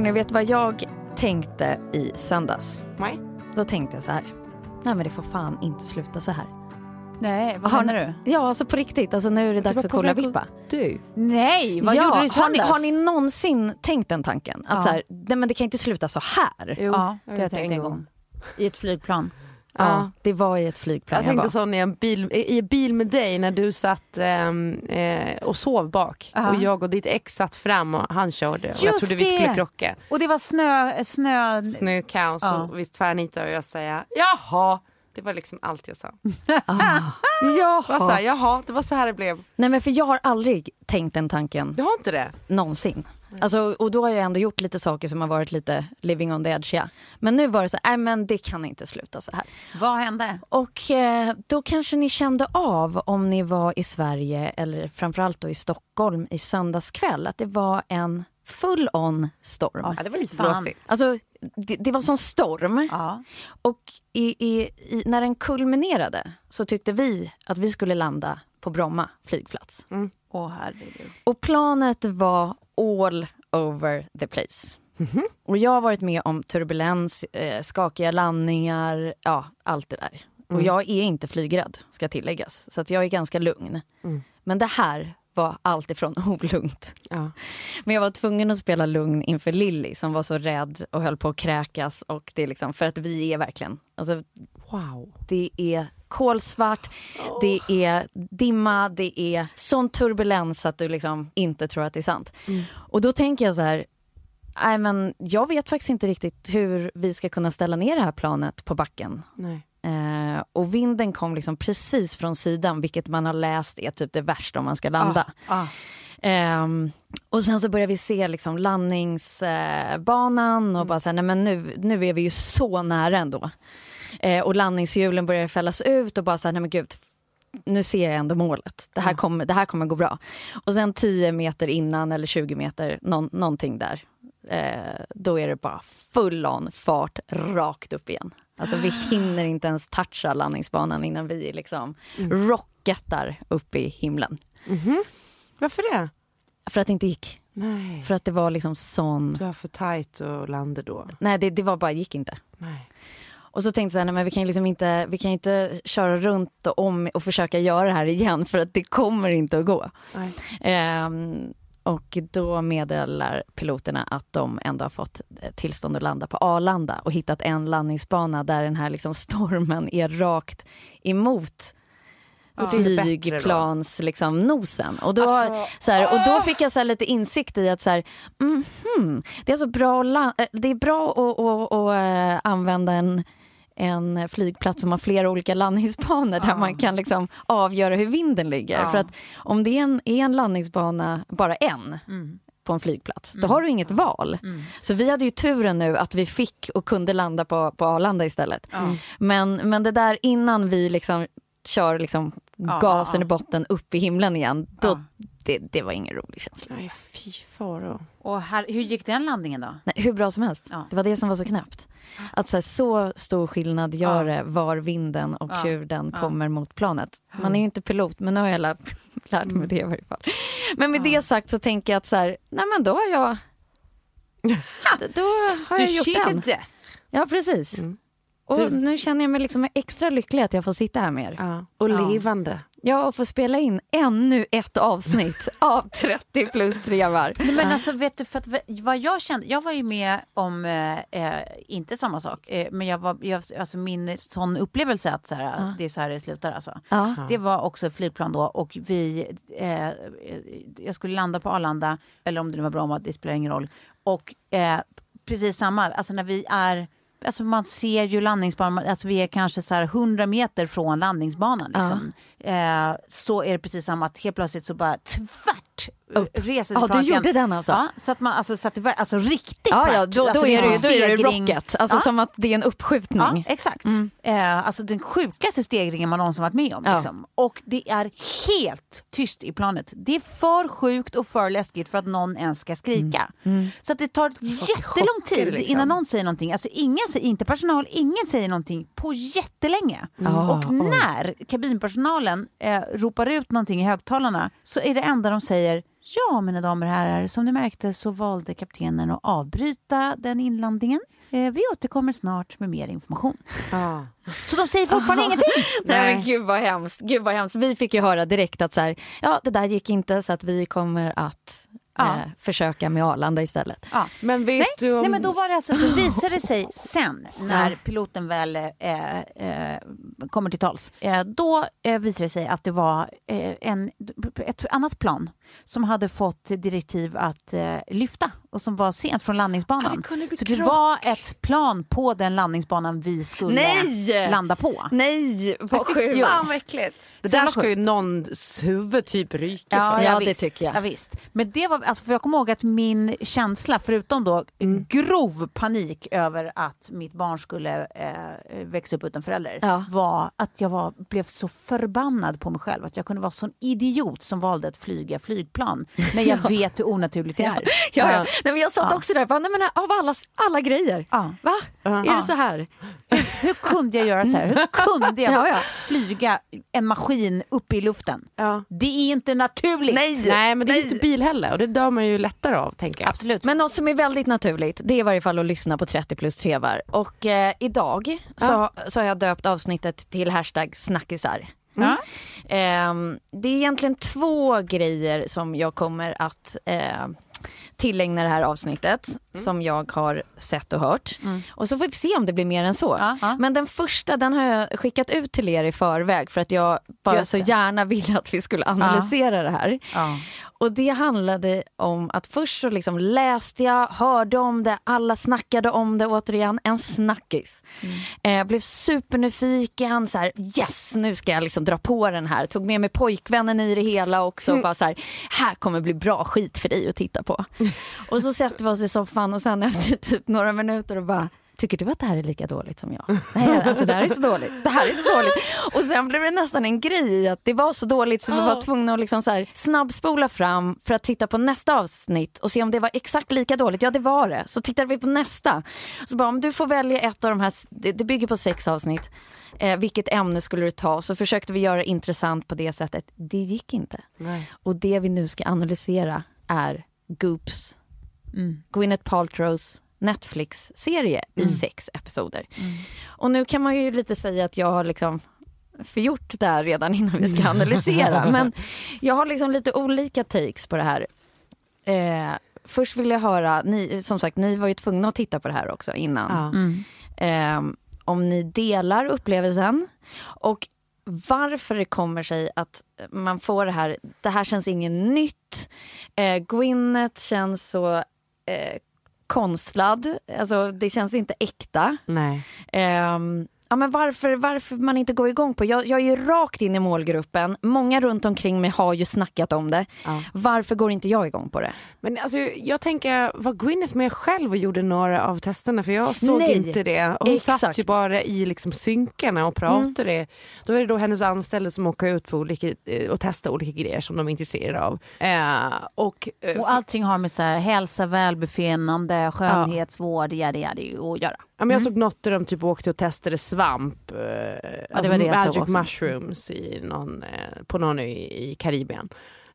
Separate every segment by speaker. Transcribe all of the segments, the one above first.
Speaker 1: Hörni, vet vad jag tänkte i söndags?
Speaker 2: Nej.
Speaker 1: Då tänkte jag så här. Nej men det får fan inte sluta så här.
Speaker 3: Nej, vad
Speaker 1: Har
Speaker 3: menar du?
Speaker 1: Ja, alltså på riktigt. Alltså nu är det dags att kolla vippa.
Speaker 2: Du.
Speaker 3: Nej, vad
Speaker 1: ja,
Speaker 3: gjorde du i
Speaker 1: har ni,
Speaker 3: söndags?
Speaker 1: har ni någonsin tänkt den tanken? Att
Speaker 3: Ja.
Speaker 1: så här, nej men det kan inte sluta så här.
Speaker 2: Jo,
Speaker 3: Ja, det har jag tänkt en gång. I ett flygplan.
Speaker 1: Ja, det var i ett flygplan
Speaker 2: Jag
Speaker 1: jag,
Speaker 2: tänkte
Speaker 1: var.
Speaker 2: sån i en bil, i en bil med dig när du satt ehm, eh, och sov bak.
Speaker 3: Ja.
Speaker 2: Och jag och ditt ex satt fram och han körde. Och jag trodde vi
Speaker 3: det!
Speaker 2: skulle krocka.
Speaker 3: Och det var snö, snö...
Speaker 2: Snökaos
Speaker 3: Ja.
Speaker 2: och visst tvärnitade och jag säga jaha. Det var liksom allt jag sa.
Speaker 1: Ah.
Speaker 2: Jag var så här,
Speaker 1: Jaha.
Speaker 2: jaha, det var så här det blev.
Speaker 1: Nej men för jag har aldrig tänkt den tanken
Speaker 2: Du har inte det?
Speaker 1: någonsin. Alltså, och då har jag ändå gjort lite saker som har varit lite living on the edge. Ja. Men nu var det så här, nej men det kan inte sluta så här.
Speaker 3: Vad hände?
Speaker 1: Och eh, då kanske ni kände av om ni var i Sverige eller framförallt då i Stockholm i söndagskväll att det var en full on storm.
Speaker 2: Ja, det var lite blåsigt.
Speaker 1: Alltså det, det var som storm
Speaker 3: Ja.
Speaker 1: och i, i, i, när den kulminerade så tyckte vi att vi skulle landa på Bromma flygplats.
Speaker 3: Åh herregud.
Speaker 1: Och planet var all over the place. Och jag har varit med om turbulens, eh, skakiga landningar, ja allt det där. Och jag är inte flygrädd, ska tilläggas. Så att jag är ganska lugn. Men det här var allt ifrån olugnt.
Speaker 2: Ja.
Speaker 1: Men jag var tvungen att spela lugn inför Lilly som var så rädd och höll på att kräkas. Och det är liksom, för att vi är verkligen, alltså,
Speaker 2: Wow.
Speaker 1: det är kolsvart, det är dimma, det är sån turbulens att du liksom inte tror att det är sant. Och då tänker jag så här, nej men jag vet faktiskt inte riktigt hur vi ska kunna ställa ner det här planet på backen.
Speaker 2: Nej.
Speaker 1: Eh, och vinden kom liksom precis från sidan, vilket man har läst är typ det värsta om man ska landa.
Speaker 3: Ah.
Speaker 1: Ehm, och sen så börjar vi se liksom landningsbanan och bara så här, nej men nu, nu är vi ju så nära ändå. Eh, och landningshjulen börjar fällas ut och bara så här, nej men gud, nu ser jag ändå målet. Det här, kommer, det här kommer gå bra. Och sen 10 meter innan eller 20 meter, någon, någonting där. Eh, då är det bara full on fart rakt upp igen. Alltså vi hinner inte ens toucha landningsbanan innan vi liksom rocketar upp i himlen.
Speaker 2: Varför det?
Speaker 1: För att det inte gick.
Speaker 2: Nej.
Speaker 1: För att det var liksom sån...
Speaker 2: Du har för tajt och landa då.
Speaker 1: Nej, det, det var bara, gick inte.
Speaker 2: Nej.
Speaker 1: Och så tänkte jag nej, men vi kan ju liksom inte, vi kan inte köra runt och om och försöka göra det här igen för att det kommer inte att gå.
Speaker 2: Nej.
Speaker 1: Och då meddelar piloterna att de ändå har fått eh, tillstånd att landa på Arlanda och hittat en landningsbana där den här liksom stormen är rakt emot
Speaker 2: Och det är bättre då.
Speaker 1: flygplans liksom, nosen. Och då,
Speaker 2: Alltså,
Speaker 1: så här, och då fick jag så lite insikt i att så här, mhm, det är alltså bra, att eh, det är bra att, att, att eh, använda en en flygplats som har flera olika landningsbanor där man kan liksom avgöra hur vinden ligger.
Speaker 3: Ja.
Speaker 1: För att om det är en, är en landningsbana, bara en, på en flygplats, då har du inget val. Så vi hade ju turen nu att vi fick och kunde landa på, på Arlanda istället. Men, men det där innan vi liksom kör liksom
Speaker 3: Ja,
Speaker 1: gasen
Speaker 3: ja,
Speaker 1: i botten upp i himlen igen, då,
Speaker 3: Ja.
Speaker 1: det, det var ingen rolig känsla.
Speaker 2: Nej, fy faro.
Speaker 3: Och här, hur gick den landningen då?
Speaker 1: Nej, hur bra som helst.
Speaker 3: Ja.
Speaker 1: Det var det som var så knäppt. Att så, här, så stor skillnad gör det var vinden och
Speaker 3: Ja.
Speaker 1: hur den
Speaker 3: Ja.
Speaker 1: kommer mot planet. Man är ju inte pilot, men nu har jag lärt, lärt mig det i varje fall. Men med det sagt så tänker jag att så här, nej men då har jag... då- har jag gjort den.
Speaker 2: death.
Speaker 1: Ja, precis.
Speaker 2: Mm.
Speaker 1: Och nu känner jag mig liksom extra lycklig att jag får sitta här med er.
Speaker 2: Ja. Och
Speaker 3: Ja.
Speaker 2: levande.
Speaker 1: Ja, och få spela in ännu ett avsnitt av 30 plus trevar.
Speaker 3: Nej, men alltså vet du, för att vad jag kände, jag var ju med om, eh, eh, inte samma sak, eh, men jag var, jag, alltså min sån upplevelse att så här, det är så här det slutar alltså.
Speaker 1: Ja.
Speaker 3: Det var också flygplan då och vi, eh, eh, jag skulle landa på Arlanda, eller om det nu var Bromma, det spelar ingen roll. Och eh, precis samma, alltså när vi är Alltså man ser ju landningsbanan, alltså vi är kanske så här 100 meter från landningsbanan. Liksom. Eh, så är det precis samma, att helt plötsligt så bara tvärt eh, reser sig
Speaker 1: Ja, du gjorde den alltså?
Speaker 3: Ja, så att man, alltså, så att det var, alltså riktigt
Speaker 1: Ja, ja då,
Speaker 3: alltså,
Speaker 1: då, är det, då är det rocket. Alltså
Speaker 3: Ja.
Speaker 1: som att det är en uppskjutning.
Speaker 3: Ja, exakt. Eh, alltså den sjukaste stegringen man någonsin varit med om.
Speaker 1: Ja.
Speaker 3: Liksom. Och det är helt tyst i planet. Det är för sjukt och för läskigt för att någon ens ska skrika. Så att det tar jättelång tid
Speaker 2: liksom.
Speaker 3: innan någon säger någonting. Alltså ingen inte personal, ingen säger någonting på jättelänge.
Speaker 1: Ah,
Speaker 3: och när kabinpersonalen eh, ropar ut någonting i högtalarna så är det enda de säger Ja, mina damer och herrar, som ni märkte så valde kaptenen att avbryta den inlandningen. Eh, vi återkommer snart med mer information.
Speaker 2: Ja.
Speaker 3: Så de säger fortfarande ingenting.
Speaker 1: Nej men gud vad hemskt. Gud vad hemskt. Vi fick ju höra direkt att så här, ja det där gick inte så att vi kommer att
Speaker 3: Ja.
Speaker 1: eh, försöka med Arlanda istället.
Speaker 3: Ja.
Speaker 2: Men vet du om...
Speaker 3: Nej men då var det alltså, då visade det sig sen när piloten väl eh, eh, kommer till tals. Eh, då eh, visade det sig att det var eh, en, ett annat plan som hade fått direktiv att eh, lyfta och som var sent från landningsbanan.
Speaker 2: Ja, det
Speaker 3: Så det
Speaker 2: krock.
Speaker 3: var ett plan på den landningsbanan vi skulle
Speaker 1: Nej!
Speaker 3: landa på.
Speaker 1: Nej, vad sjukt.
Speaker 2: Fan vad äckligt. Det där ska ju någons huvud typ ryka
Speaker 3: Ja,
Speaker 2: för.
Speaker 1: Ja,
Speaker 3: ja,
Speaker 1: det
Speaker 3: visst,
Speaker 1: tycker jag.
Speaker 3: Ja, visst. Men det var, alltså, för jag kommer ihåg att min känsla, förutom då
Speaker 1: Mm.
Speaker 3: grov panik över att mitt barn skulle eh, växa upp utan förälder,
Speaker 1: Ja.
Speaker 3: var att jag var, blev så förbannad på mig själv. Att jag kunde vara sån idiot som valde att flyga flygplan när jag vet hur onaturligt det är.
Speaker 1: Ja, ja. Nej, men jag satt
Speaker 3: Ja.
Speaker 1: också där, bara, nej, men av alla, alla grejer.
Speaker 3: Ja.
Speaker 1: Va? Är det så här?
Speaker 3: Hur kunde jag göra så här? Hur kunde jag
Speaker 1: Ja, ja.
Speaker 3: flyga en maskin upp i luften?
Speaker 2: Ja.
Speaker 3: Det är inte naturligt.
Speaker 2: Nej men det är ju inte bil heller och det dör man ju lättare av tänker jag.
Speaker 3: Absolut.
Speaker 1: Men något som är väldigt naturligt, det är i varje fall att lyssna på 30 plus trevar. Och eh, idag så, så har jag döpt avsnittet till hashtag snackisar.
Speaker 3: Mm.
Speaker 1: Eh, det är egentligen två grejer som jag kommer att eh, tillägna det här avsnittet som jag har sett och hört. Och så får vi se om det blir mer än så.
Speaker 3: Ja, ja.
Speaker 1: Men den första den har jag skickat ut till er i förväg för att jag bara så gärna ville att vi skulle analysera det här.
Speaker 3: Ja.
Speaker 1: Och det handlade om att först så liksom läste jag, hörde om det, alla snackade om det återigen, en snackis. Eh, blev supernyfiken, så här, yes nu ska jag liksom dra på den här. Tog med mig pojkvännen i det hela också och bara så här, här kommer bli bra skit för dig att titta på. och så sätter vi oss i soffan och sen efter typ några minuter och bara Tycker du att det här är lika dåligt som jag? Nej, alltså det här är så dåligt. Det här är så dåligt. Och sen blev det nästan en grej att det var så dåligt så vi var tvungna att liksom så här snabbspola fram för att titta på nästa avsnitt och se om det var exakt lika dåligt. Ja, det var det. Så tittade vi på nästa. Så bara, om du får välja ett av de här, det, bygger på sex avsnitt. Eh, vilket ämne skulle du ta? Så försökte vi göra intressant på det sättet. Det gick inte.
Speaker 2: Nej.
Speaker 1: Och det vi nu ska analysera är Goops, Gwyneth Paltrows Netflix-serie i sex episoder. Och nu kan man ju lite säga att jag har liksom förgjort det här redan innan vi ska analysera. Men jag har liksom lite olika takes på det här. Eh, först vill jag höra, ni, som sagt ni var ju tvungna att titta på det här också innan.
Speaker 2: Ja.
Speaker 1: Eh, om ni delar upplevelsen och varför det kommer sig att man får det här, det här känns inget nytt. Eh, Gwyneth känns så eh, konstlad, alltså det känns inte äkta.
Speaker 2: Nej.
Speaker 1: Ehm, ja, men varför, varför man inte går igång på, jag, jag är ju rakt in i målgruppen, många runt omkring mig har ju snackat om det.
Speaker 2: Ja.
Speaker 1: Varför går inte jag igång på det?
Speaker 2: Men alltså, jag tänker, var Gwyneth med själv och gjorde några av testerna? För jag såg
Speaker 1: Nej,
Speaker 2: inte det. Hon satt
Speaker 1: exakt.
Speaker 2: ju bara i liksom synkarna och pratade. Då är det då hennes anställda som åker ut på olika, eh, och testar olika grejer som de är intresserade av. Eh, och, eh,
Speaker 3: Och allting har med så här, hälsa, välbefinnande, skönhetsvård, ja det det ju att göra.
Speaker 2: Ja, men jag såg något där de typ åkte och testade svamp, eh, alltså
Speaker 3: jag såg
Speaker 2: magic mushrooms i någon, eh, på någon ö i, i Karibien.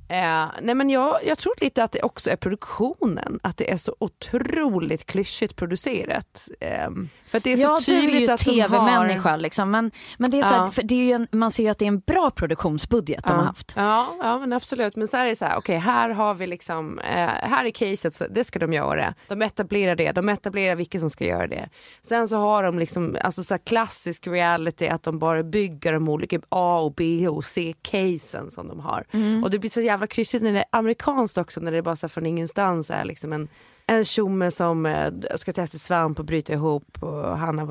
Speaker 2: Eh, nej men jag, jag tror lite att det också är produktionen, att det är så otroligt klyschigt producerat. Eh, för det är så
Speaker 1: ja, du är
Speaker 2: tydligt
Speaker 1: ju
Speaker 2: att de har...
Speaker 1: tv-människa liksom, men, men det är så här,
Speaker 2: Ja.
Speaker 1: för det är en, man ser ju att det är en bra produktionsbudget de har haft.
Speaker 2: Ja, ja men absolut. Men så här är det så här, okej här har vi liksom, eh, här är caset, så det ska de göra. De etablerar det, de etablerar vilka som ska göra det. Sen så har de liksom, alltså så klassisk reality att de bara bygger de olika A och B och C-casen som de har. Och det blir så jävla kryssigt när det är amerikanskt också, när det bara så från ingenstans är liksom en en tjomme som eh, ska testa svamp och bryta ihop och han har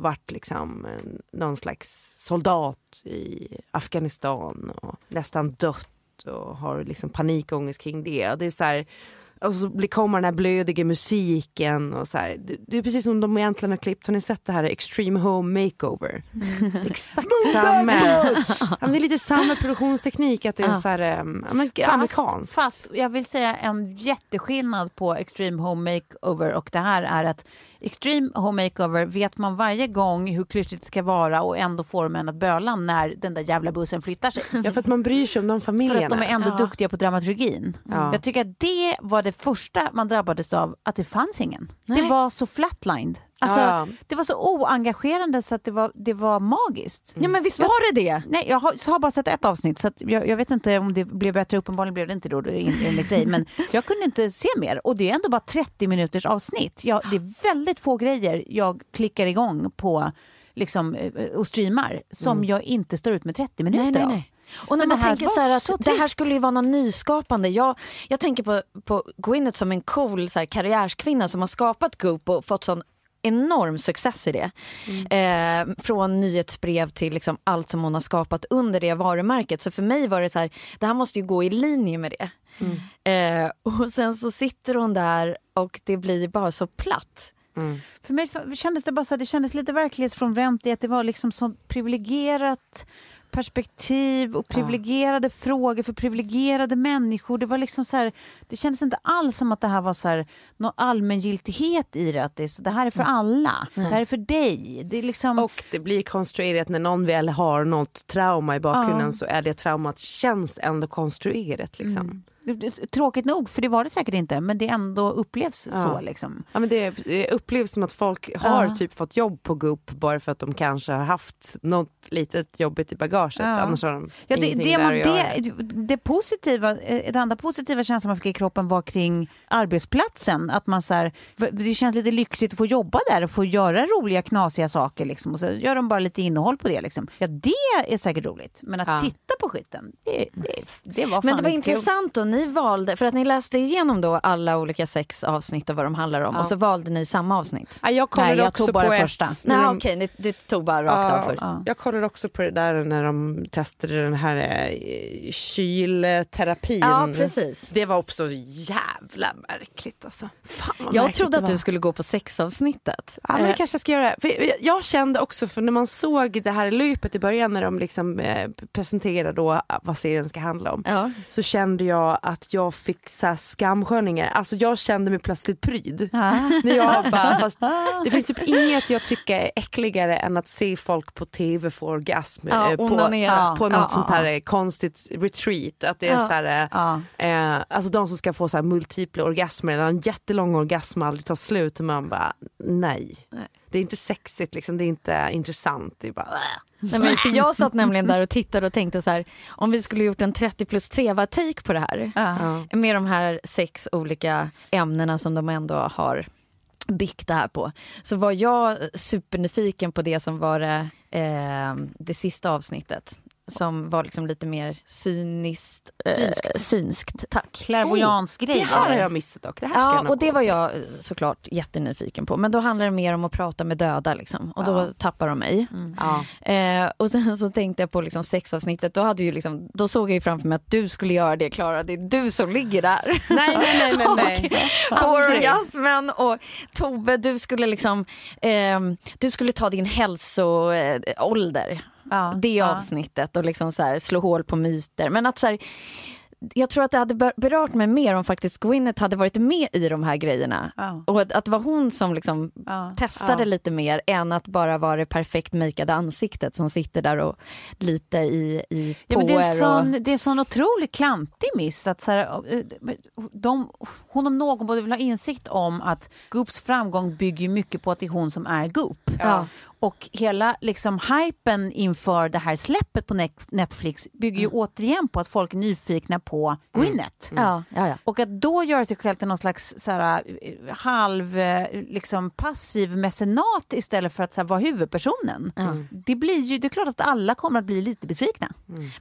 Speaker 2: varit liksom eh, någon slags soldat i Afghanistan och nästan dött och har liksom panikångest kring det. Och det är så här, och så blir- kommer den här blödiga musiken och så här. Det, är precis som de egentligen har klippt, har ni sett det här Extreme Home Makeover? Är exakt samma. Ja, det är lite samma produktionsteknik, att det är så här, um, amerikanskt.
Speaker 3: fast jag vill säga en jätteskillnad på Extreme Home Makeover och det här är att Extreme Home Makeover vet man varje gång hur klyschigt det ska vara och ändå får de en att böla när den där jävla bussen flyttar sig.
Speaker 2: Ja för att man bryr sig om de
Speaker 3: För
Speaker 2: familjerna.
Speaker 3: att de är ändå
Speaker 1: Ja.
Speaker 3: duktiga på dramaturgin.
Speaker 2: Ja.
Speaker 3: Jag tycker att det var det första man drabbades av, att det fanns ingen. Det
Speaker 1: Nej.
Speaker 3: var så flatlined. Alltså,
Speaker 2: Ja.
Speaker 3: Det var så oengagerande så att det var, det var magiskt.
Speaker 1: Ja men visst var det det?
Speaker 3: Nej, jag har, har bara sett ett avsnitt så jag, jag vet inte om det blev bättre. Uppenbarligen blev det inte då en- enligt dig. Men jag kunde inte se mer och det är ändå bara 30 minuters avsnitt. Jag, det är väldigt få grejer jag klickar igång på liksom, eh, och streamar som jag inte står ut med 30 minuter
Speaker 1: Nej, nej, nej. Och när
Speaker 3: Men
Speaker 1: man
Speaker 3: det här
Speaker 1: tänker så att
Speaker 3: så
Speaker 1: det här skulle ju vara något nyskapande. Jag, jag tänker på, på Gwyneth som en cool så här, karriärskvinna som har skapat Goop och fått sån enorm success i det. Eh, från nyhetsbrev till liksom allt som hon har skapat under det varumärket. Så för mig var det så här, det här måste ju gå i linje med det. Eh, och sen så sitter hon där och det blir bara så platt.
Speaker 3: För mig kändes det bara så här, det kändes lite verklighetsfrånvänt i att det var liksom så privilegierat perspektiv och privilegierade frågor för privilegierade människor. Det var liksom så här, det kändes inte alls som att det här var så här, någon allmängiltighet i det. Att det, så- det här är för alla. Det här är för dig. Det är liksom...
Speaker 2: Och det blir konstruerat när någon väl har något trauma i bakgrunden
Speaker 3: Ja.
Speaker 2: så är det traumat känns ändå konstruerat. Liksom.
Speaker 3: Tråkigt nog, för det var det säkert inte, men det ändå upplevs
Speaker 2: Ja.
Speaker 3: så. Liksom.
Speaker 2: Ja, men det upplevs som att folk har
Speaker 3: Ja.
Speaker 2: typ fått jobb på Goop bara för att de kanske har haft något litet jobbigt i bagaget.
Speaker 3: Ja.
Speaker 2: Annars har de
Speaker 3: Ja, det, det,
Speaker 2: där
Speaker 3: man, det, det positiva, eh, det andra positiva känslan man fick i kroppen var kring arbetsplatsen. Att man så här, det känns lite lyxigt att få jobba där och få göra roliga knasiga saker. Liksom, och så gör de bara lite innehåll på det. Liksom. Ja, det är säkert roligt. Men att
Speaker 2: Ja.
Speaker 3: titta på skiten, det, det, det var fan
Speaker 1: Men det var
Speaker 3: inte kul.
Speaker 1: Ni valde, för att ni läste igenom då alla olika sex avsnitt och vad de handlar om
Speaker 2: Ja.
Speaker 1: och så valde ni samma avsnitt.
Speaker 2: Ja, jag kollade
Speaker 3: Nej, jag
Speaker 2: också
Speaker 3: tog bara
Speaker 2: på
Speaker 3: första.
Speaker 2: ett...
Speaker 1: Nej
Speaker 2: de-
Speaker 1: okej, ni- du tog bara rakt av för.
Speaker 3: Ja.
Speaker 2: Jag kollade också på det där när de testade den här eh, kylterapin.
Speaker 1: Ja precis.
Speaker 2: Det var också jävla märkligt alltså. Fan
Speaker 1: Jag
Speaker 2: märkligt
Speaker 1: trodde att du skulle gå på sexavsnittet.
Speaker 2: Ja, men det
Speaker 1: Eh,
Speaker 2: kanske jag ska göra. För jag- jag kände också, för när man såg det här löpet i början när de liksom eh, presenterade då vad serien ska handla om.
Speaker 1: ja.
Speaker 2: Så kände jag att jag fick så här skamsköningar. Alltså jag kände mig plötsligt pryd. När jag bara, fast det finns typ inget jag tycker är äckligare än att se folk på tv få orgasm
Speaker 1: Ja,
Speaker 2: eh, på,
Speaker 1: onanera.
Speaker 2: på något
Speaker 1: Ja,
Speaker 2: sånt här eh, konstigt retreat. Att det är så här, eh. Eh, alltså de som ska få så här multipla orgasmer, en jättelång orgasm aldrig tar slut och man bara nej.
Speaker 1: Nej.
Speaker 2: Det är inte sexigt, liksom, det är inte intressant. Det är bara, äh.
Speaker 1: Nej, men för jag satt nämligen där och tittade och tänkte så här, om vi skulle gjort en 30 plus 3 take på det här.
Speaker 3: Ja.
Speaker 1: Med de här sex olika ämnena som de ändå har byggt det här på. Så var jag supernyfiken på det som var det, eh, det sista avsnittet. Som var liksom lite mer cyniskt. Eh,
Speaker 3: Synskt.
Speaker 1: synskt. Tack.
Speaker 3: Clairvoyance
Speaker 2: Det
Speaker 3: grejer.
Speaker 2: här har jag missat dock. Det här ska
Speaker 1: Ja, och det var jag eh, såklart jättenyfiken på. Men då handlar det mer om att prata med döda liksom. Och då
Speaker 3: Ja.
Speaker 1: tappar de mig.
Speaker 2: Ja.
Speaker 1: Eh, och sen så tänkte jag på liksom sexavsnittet. Då, hade ju liksom, då såg jag ju framför mig att du skulle göra det, Klara. Det är du som ligger där.
Speaker 2: Nej, nej, nej, nej. nej.
Speaker 1: Får
Speaker 2: Aldrig.
Speaker 1: orgasmen och Tove, du skulle liksom, ehm, du skulle ta din hälsoålder.
Speaker 3: Ja,
Speaker 1: Det
Speaker 3: ja.
Speaker 1: avsnittet och liksom så här, slå hål på myter. Men att så här, jag tror att det hade ber- berört mig mer om faktiskt Gwyneth hade varit med i de här grejerna.
Speaker 3: Ja.
Speaker 1: Och att, att det var hon som liksom testade lite mer än att bara vara det perfekt makeade ansiktet som sitter där och lite i, i
Speaker 3: Ja, men det, är sån,
Speaker 1: och...
Speaker 3: det är sån otroligt klantig miss. Att så här, eh, de, hon om någon borde väl ha insikt om att Goops framgång bygger mycket på att det är hon som är Goop. Och hela liksom, hypen inför det här släppet på Net- Netflix bygger ju återigen på att folk är nyfikna på Gwyneth.
Speaker 1: Ja, ja, ja.
Speaker 3: Och att då göra sig själv till någon slags så här, eh, halv eh, liksom, passiv mecenat istället för att så här, vara huvudpersonen. Det, blir ju, det är klart att alla kommer att bli lite besvikna.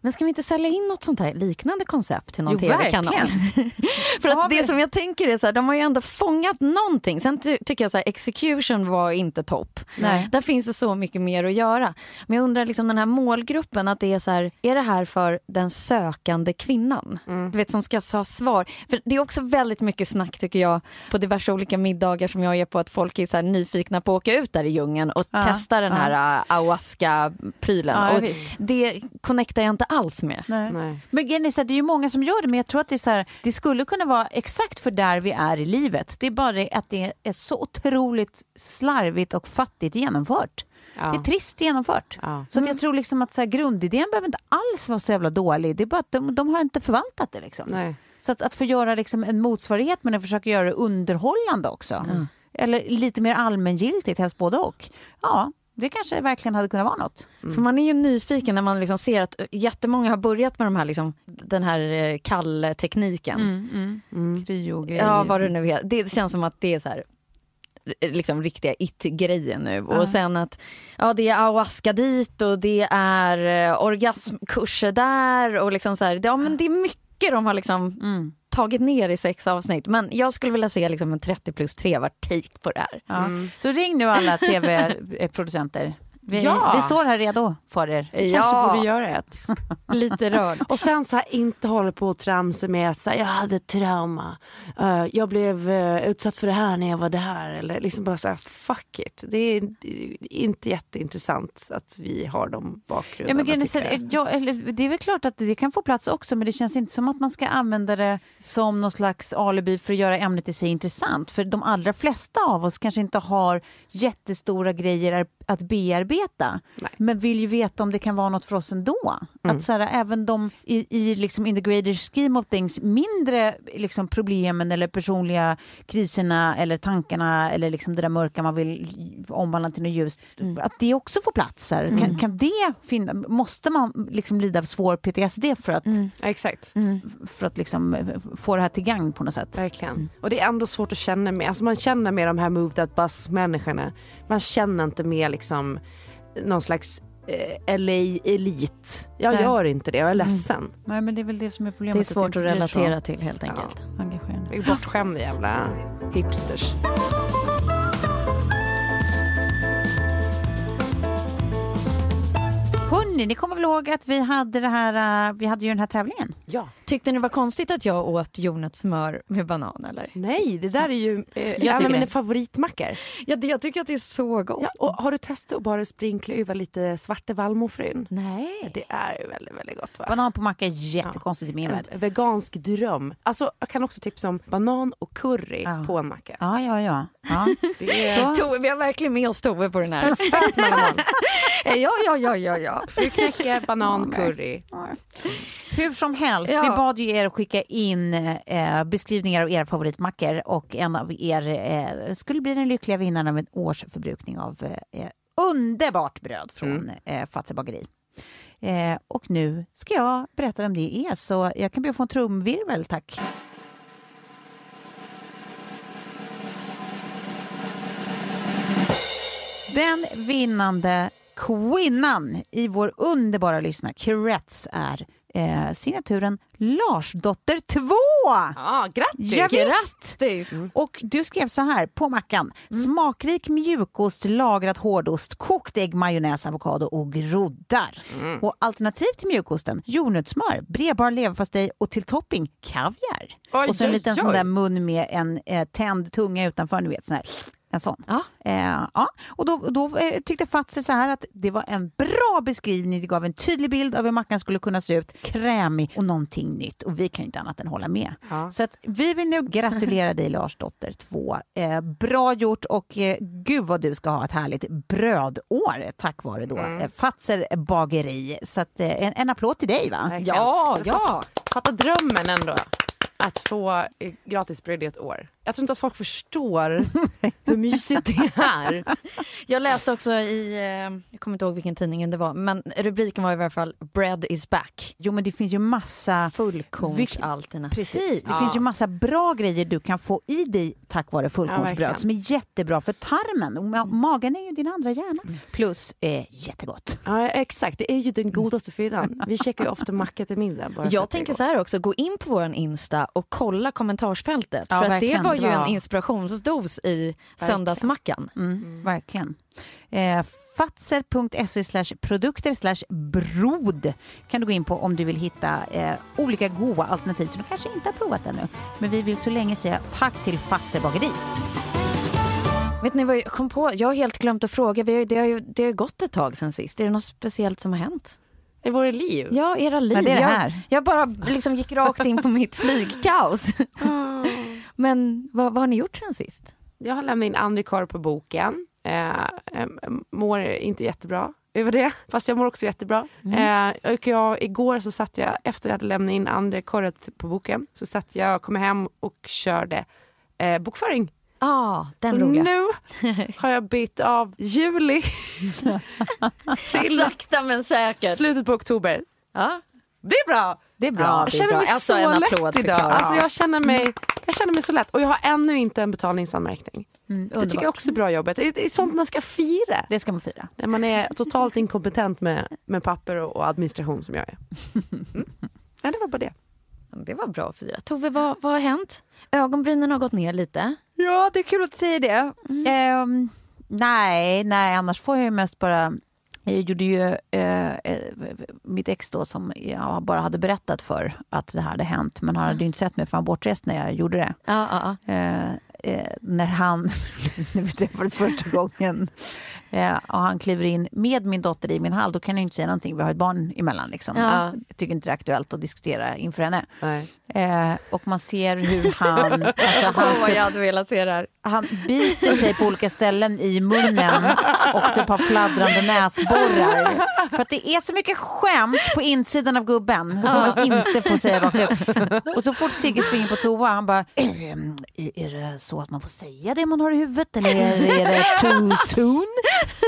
Speaker 1: Men ska vi inte sälja in något sånt här liknande koncept till någon tv-kanal?
Speaker 3: verkligen.
Speaker 1: För att det som jag tänker är så här, de har ju ändå fångat någonting. Sen ty- tycker jag så här, execution var inte topp.
Speaker 3: Nej.
Speaker 1: Där finns det så mycket mer att göra. Men jag undrar liksom den här målgruppen, att det är så här, är det här för den sökande kvinnan? Du vet som ska ha svar. För det är också väldigt mycket snack tycker jag på diverse olika middagar som jag är på att folk är så här nyfikna på att åka ut där i djungeln och
Speaker 3: Ja,
Speaker 1: testa den
Speaker 3: ja.
Speaker 1: här uh, ayahuasca-prylen.
Speaker 3: Ja,
Speaker 1: och
Speaker 3: visst.
Speaker 1: det connectar jag inte alls med.
Speaker 3: Nej.
Speaker 2: Nej.
Speaker 3: Men grejen är så här, det är ju många som gör det, men jag tror att det, är så här, det skulle kunna vara exakt för där vi är i livet. Det är bara det att det är så otroligt slarvigt och fattigt genomfört.
Speaker 2: Ja.
Speaker 3: Det är trist genomfört.
Speaker 2: Ja.
Speaker 3: Så att jag tror liksom att så här, grundidén behöver inte alls vara så jävla dålig. Det är bara att de, de har inte förvaltat det. Liksom.
Speaker 2: Nej.
Speaker 3: Så att, att få göra liksom en motsvarighet men att försöka göra det underhållande också. Eller lite mer allmängiltigt, helst både och. Ja, det kanske verkligen hade kunnat vara något.
Speaker 1: För man är ju nyfiken när man liksom ser att jättemånga har börjat med de här, liksom, den här eh, kalltekniken.
Speaker 2: Mm.
Speaker 3: Kryo-grejer.
Speaker 1: Ja, vad det nu heter. Det känns som att det är så här eh, liksom riktiga it-grejer nu. Och sen att ja, det är ayahuasca dit och det är eh, orgasmkurser där och liksom så här, ja men det är mycket de har liksom
Speaker 3: Mm.
Speaker 1: tagit ner i sex avsnitt. Men jag skulle vilja se liksom en 30 plus 3 var take på det här.
Speaker 3: Ja. Så ring nu alla tv-producenter. Vi,
Speaker 2: Ja.
Speaker 3: vi står här redo för er.
Speaker 2: Kanske borde göra ett.
Speaker 1: lite rörd.
Speaker 2: Och sen så här, inte hålla på och tramsa med att här, jag hade trauma. Eh, jag blev eh, utsatt för det här när jag var där. Eller liksom bara så här, fuck it. Det är, det är inte jätteintressant att vi har de
Speaker 3: Ja,
Speaker 2: bakgrunderna.
Speaker 3: men grejen är
Speaker 2: tycker
Speaker 3: så-
Speaker 2: jag.
Speaker 3: ja, eller, det är väl klart att det kan få plats också men det känns inte som att man ska använda det som någon slags alibi för att göra ämnet i sig intressant. För de allra flesta av oss kanske inte har jättestora grejer att bearbeta
Speaker 2: Nej.
Speaker 3: men vill ju veta om det kan vara något för oss ändå. Att så här, även de i, i liksom in the greater scheme of things mindre liksom, problemen eller personliga kriserna eller tankarna eller liksom det där mörka man vill omvandla till något ljust. Att det också får plats. Här. Kan, kan det finna, måste man liksom lida av svår PTSD för att,
Speaker 2: Ja, Exakt.
Speaker 3: för att liksom få det här till gagn på något sätt?
Speaker 2: Verkligen. Och det är ändå svårt att känna med. Alltså man känner med de här move that bus människorna. Man känner inte med liksom någon slags eh, LA-elit. Jag
Speaker 3: Nej.
Speaker 2: gör inte det, jag är ledsen.
Speaker 3: Nej, men det är väl det som är
Speaker 1: Det
Speaker 3: problemet.
Speaker 1: är svårt att
Speaker 3: så
Speaker 1: relatera till helt enkelt.
Speaker 3: engagerande.
Speaker 2: Jag är bortskämda jävla hipsters.
Speaker 3: Hörni, ni kommer väl ihåg att vi hade, det här, eh, vi hade ju den här tävlingen?
Speaker 2: Ja.
Speaker 1: Tyckte ni det var konstigt att jag åt jordnötssmör med banan eller?
Speaker 2: Nej, det där är ju eh, en av mina
Speaker 3: det.
Speaker 2: favoritmackor.
Speaker 1: Ja, det, jag tycker att det är så gott.
Speaker 2: Ja, och har du testat att bara sprinkla över lite svarte vallmofrön?
Speaker 1: Nej.
Speaker 2: Det är ju väldigt, väldigt gott va?
Speaker 3: Banan på macka är jättekonstigt i min värld.
Speaker 2: En vegansk dröm. Alltså, jag kan också tipsa om banan och curry
Speaker 3: Ja.
Speaker 2: på en macka.
Speaker 3: Ja, ja, ja. ja.
Speaker 2: Det är.
Speaker 1: Tove, vi har verkligen med oss Tove på den här. ja, ja, ja, ja, ja.
Speaker 2: fruktknäcke, banan, curry.
Speaker 3: Hur som helst,
Speaker 1: Ja.
Speaker 3: vi bad ju er att skicka in eh, beskrivningar av era favoritmackor och en av er eh, skulle bli den lyckliga vinnaren av en årsförbrukning av eh, underbart bröd från eh, Fazer bageri. Eh, och nu ska jag berätta vem det är, så jag kan be att få en trumvirvel, tack. Den vinnande kvinnan i vår underbara lyssnarkrets är eh, signaturen Larsdotter 2.
Speaker 2: Ja, grattis!
Speaker 3: Ja.
Speaker 1: Grattis!
Speaker 3: Och du skrev så här på mackan. Smakrik mjukost, lagrad hårdost, kokt ägg, majonnäs, avokado och groddar. Och alternativ till mjukosten, jordnötssmör, bredbar leverpastej och till topping kaviar.
Speaker 2: Oj,
Speaker 3: och så en
Speaker 2: oj,
Speaker 3: liten sån
Speaker 2: oj.
Speaker 3: där mun med en eh, tänd tunga utanför, ni vet sån här. En sån.
Speaker 1: Ja.
Speaker 3: Eh, ja. Och då, då eh, tyckte Fatser så här att det var en bra beskrivning. Det gav en tydlig bild av hur mackan skulle kunna se ut. Krämig och någonting nytt. Och vi kan ju inte annat än hålla med.
Speaker 2: Ja.
Speaker 3: Så att vi vill nu gratulera dig Larsdotter 2. Eh, bra gjort och eh, gud vad du ska ha ett härligt brödår tack vare då
Speaker 2: Mm.
Speaker 3: eh, Fatser bageri. Så att, eh, en, en applåd till dig va?
Speaker 2: Verkligen.
Speaker 1: Ja, ja.
Speaker 2: Fatta drömmen ändå. Att få gratis bröd i ett år. Jag tror inte att folk förstår hur mysigt det är.
Speaker 1: Jag läste också i, eh, jag kommer inte ihåg vilken tidning det var, men rubriken var i alla fall “Bread is back”.
Speaker 3: Jo men det finns ju massa
Speaker 1: Fullkornsalternativ.
Speaker 3: Precis, det
Speaker 2: Ja.
Speaker 3: finns ju massa bra grejer du kan få i dig tack vare fullkornsbröd
Speaker 2: verkligen.
Speaker 3: som är jättebra för tarmen. Och ma- magen är ju din andra hjärna. Plus eh, jättegott.
Speaker 2: Ja, exakt. Det är ju den godaste fyllan. Vi käkar ju ofta macka till middag. Bara
Speaker 1: Jag tänker så här också, gå in på vår Insta och kolla kommentarsfältet.
Speaker 3: Ja,
Speaker 1: för att det
Speaker 3: verkligen.
Speaker 1: Var ju en inspirationsdos i söndagsmackan.
Speaker 3: Mm, Verkligen. Eh, Fatser.se slash produkter slash brod kan du gå in på om du vill hitta eh, olika goda alternativ som du kanske inte har provat ännu. Men vi vill så länge säga tack till Fatser bageri.
Speaker 1: Vet ni vad jag kom på? Jag har helt glömt att fråga. Vi har, det, har ju, det har ju gått ett tag sen sist. Är det något speciellt som har hänt?
Speaker 2: I våra liv.
Speaker 1: Ja, era liv.
Speaker 3: Ja, det är det
Speaker 1: jag,
Speaker 3: här.
Speaker 1: jag bara liksom gick rakt in på mitt flygkaos. Men vad, vad har ni gjort sen sist?
Speaker 2: Jag har lämnat in andra korv på boken. Eh, eh, mår inte jättebra över det, fast jag mår också jättebra. Eh, och jag, igår så satt jag, efter jag hade lämnat in andra korret på boken, så satt jag, kom hem och körde eh, bokföring.
Speaker 1: Ah, den
Speaker 2: så
Speaker 1: roliga.
Speaker 2: nu har jag bytt av juli till
Speaker 1: Sakta men säkert.
Speaker 2: slutet på oktober.
Speaker 1: Ja.
Speaker 2: Det är bra!
Speaker 3: Det är bra.
Speaker 1: Ja,
Speaker 2: Jag
Speaker 1: det är
Speaker 2: känner
Speaker 1: bra.
Speaker 2: mig
Speaker 1: Alltså,
Speaker 2: så
Speaker 1: en
Speaker 2: lätt idag.
Speaker 1: Klara.
Speaker 2: Alltså, jag, känner mig, jag känner mig så lätt. Och jag har ännu inte en betalningsanmärkning.
Speaker 3: Mm,
Speaker 2: Det tycker jag också är bra jobbet. Det är, sånt man ska fira.
Speaker 3: Det ska man fira.
Speaker 2: När man är totalt inkompetent med, med papper och, och administration som jag är. Mm. Ja, det var bara det.
Speaker 1: Det var bra att fira. Tove, vad, vad har hänt? Ögonbrynen har gått ner lite.
Speaker 3: Ja, det är kul att säga det. Ehm, nej, nej, annars får jag ju mest bara... Jag gjorde ju eh, eh, mitt ex då som jag bara hade berättat för att det här hade hänt men han hade ju inte sett mig för han var bortrest när jag gjorde det.
Speaker 1: Ja, ja, ja.
Speaker 3: Eh, eh, när han, när vi träffades första gången eh, och han kliver in med min dotter i min hall, då kan jag inte säga någonting, vi har ett barn emellan. Liksom.
Speaker 1: Ja.
Speaker 3: Jag tycker inte det är aktuellt att diskutera inför henne.
Speaker 2: Nej.
Speaker 3: Eh, och man ser hur han... Alltså, han
Speaker 1: jag hade velat se det här.
Speaker 3: han biter sig på olika ställen i munnen och typ har fladdrande näsborrar. För att det är så mycket skämt på insidan av gubben som man inte får säga rakt ut. Och så fort Sigge springer på toa, han bara ehm, är är det så att man får säga det man har i huvudet eller är det too soon?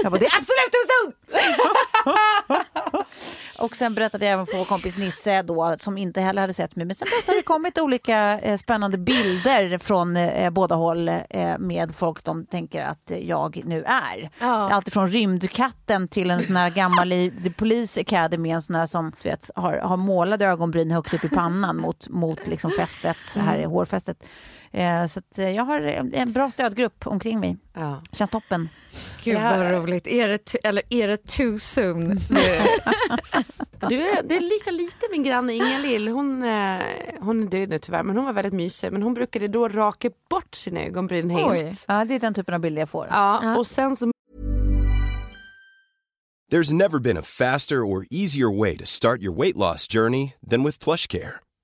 Speaker 3: Jag bara, det är absolut too soon! Och sen berättade jag även för vår kompis Nisse då, som inte heller hade sett mig. Men sen dess har det kommit olika eh, spännande bilder från eh, båda håll eh, med folk de tänker att jag nu är.
Speaker 1: Ja.
Speaker 3: Allt från rymdkatten till en sån här gammal i The Police Academy, en sån här som du vet, har, har målade ögonbryn högt upp i pannan mot, mot liksom fästet, här i hårfästet. Eh, så att, eh, jag har en, bra stödgrupp omkring mig.
Speaker 2: Ja.
Speaker 3: Känns toppen.
Speaker 1: Gud
Speaker 2: Ja.
Speaker 1: vad roligt. Är det, eller är det too soon?
Speaker 2: Du, är- det liknar lite min granne Inga-Lill. Hon, eh, hon är död nu tyvärr, men hon var väldigt mysig. Men hon brukade då raka bort sina ögonbryn helt.
Speaker 1: Oj.
Speaker 3: Ja, det är den typen av bilder jag får.
Speaker 1: Ja,
Speaker 2: och sen så
Speaker 4: There's never been a faster or easier way to start your weight loss journey than with PlushCare.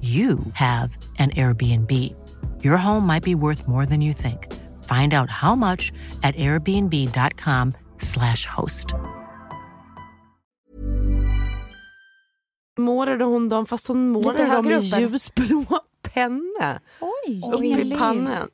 Speaker 5: you have an Airbnb. Your home might be worth more than you think. Find out how much at airbnb.com/slash host.
Speaker 2: Målade hon dem fast hon målade dem med
Speaker 1: upp,
Speaker 2: ljusblå penna.
Speaker 3: Oj,
Speaker 2: Uppe i pannan.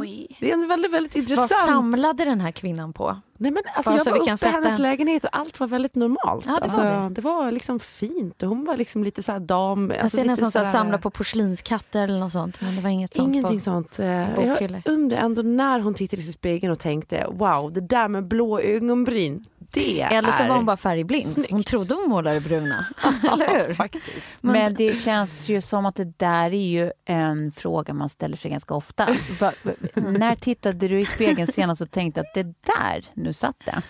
Speaker 1: Oj.
Speaker 2: Det är en väldigt, väldigt
Speaker 1: Vad
Speaker 2: intressant.
Speaker 1: samlade den här kvinnan på?
Speaker 2: Nej, men alltså,
Speaker 1: Bara
Speaker 2: jag var uppe i hennes lägenhet och allt var väldigt normalt.
Speaker 1: Ja, det var
Speaker 2: alltså,
Speaker 1: det.
Speaker 2: det var liksom fint hon var liksom lite så dam.
Speaker 1: Jag
Speaker 2: Alltså,
Speaker 1: ser
Speaker 2: lite
Speaker 1: nästan så här samla på porslinskatter eller något sånt. Men det var inget sånt.
Speaker 2: Ingenting sånt. Eh. Jag undrar ändå när hon tittade i spegeln och tänkte wow, det där med blå ögonbryn, det
Speaker 1: Eller så
Speaker 2: är...
Speaker 1: var hon bara färgblind.
Speaker 2: Snyggt.
Speaker 1: Hon trodde hon målade bruna. eller hur?
Speaker 2: Faktiskt.
Speaker 3: Men det känns ju som att det där är ju en fråga man ställer sig ganska ofta. När tittade du i spegeln senast och tänkte att det där, nu satt det.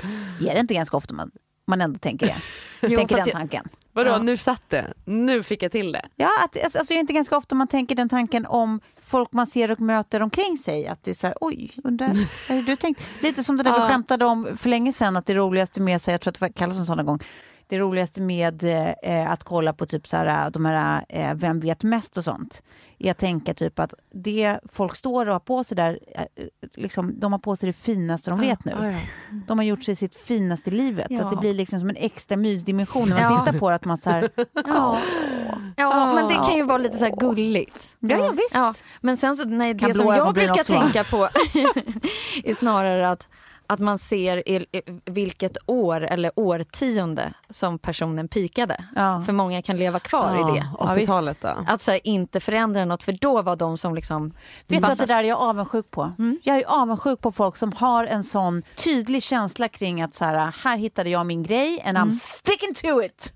Speaker 3: Är det inte ganska ofta man, man ändå tänker det?
Speaker 1: Jo,
Speaker 3: tänker den
Speaker 1: jag-
Speaker 3: tanken.
Speaker 2: Vadå,
Speaker 1: Ja.
Speaker 2: nu satt det. Nu fick jag till det.
Speaker 3: Ja, att, alltså är inte ganska ofta man tänker den tanken om folk man ser och möter omkring sig. Att det är så här, oj, undrar, har du tänkt? Lite som det där vi
Speaker 2: Ja.
Speaker 3: skämtade om för länge sedan, att det roligaste med sig, jag tror att det var Carlos som gång, det roligaste med eh, att kolla på typ så här, de här eh, Vem vet mest och sånt, att tänka typ att det folk står och har på sig där, eh, liksom, de har på sig det finaste de vet nu.
Speaker 2: Ja, ja.
Speaker 3: De har gjort sig sitt finaste i livet.
Speaker 1: Ja.
Speaker 3: Att det blir liksom som en extra mysdimension när man
Speaker 1: Ja.
Speaker 3: tittar på det. Att man så här,
Speaker 1: Ja. ja, men det kan ju vara lite så här gulligt.
Speaker 3: ja, ja visst.
Speaker 1: Ja, men sen så, nej,
Speaker 3: Kan
Speaker 1: det som jag brukar
Speaker 3: också
Speaker 1: tänka på är snarare att, att man ser i, i, vilket år eller årtionde som personen pikade.
Speaker 3: Ja.
Speaker 1: För många kan leva kvar i det.
Speaker 3: Ja, visst.
Speaker 2: 80-talet då.
Speaker 1: Att så här, inte förändra något, för då var de som liksom...
Speaker 3: Vet du att det där är jag avundsjuk på? Jag är avundsjuk på folk som har en sån tydlig känsla kring att så här, här hittade jag min grej and I'm sticking to it.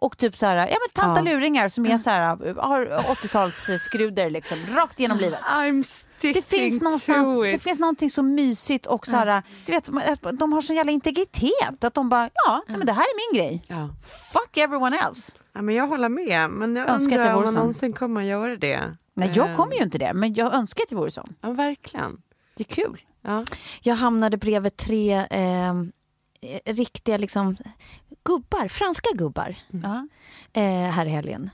Speaker 3: Och typ så här, ja men tanta
Speaker 2: Ja.
Speaker 3: luringar som är så här, har 80-talsskruder liksom, rakt genom livet.
Speaker 2: I'm sticking
Speaker 3: Det finns,
Speaker 2: to
Speaker 3: någonstans,
Speaker 2: it.
Speaker 3: det finns någonting så mysigt och så här, du vet, de har sån jävla integritet att de bara, ja, nej, men det här är min grej.
Speaker 2: Ja.
Speaker 3: Fuck everyone else.
Speaker 2: Ja, men jag håller med, men jag
Speaker 3: Önskar att
Speaker 2: undrar om man någonsin kommer göra det.
Speaker 3: Nej, jag
Speaker 2: Eh,
Speaker 3: kommer ju inte det, men jag önskar att jag vore sån.
Speaker 2: Ja, verkligen.
Speaker 3: Det är kul.
Speaker 2: Ja.
Speaker 1: Jag hamnade bredvid tre eh, riktiga liksom, gubbar, franska gubbar
Speaker 3: Ja.
Speaker 1: eh, här i helgen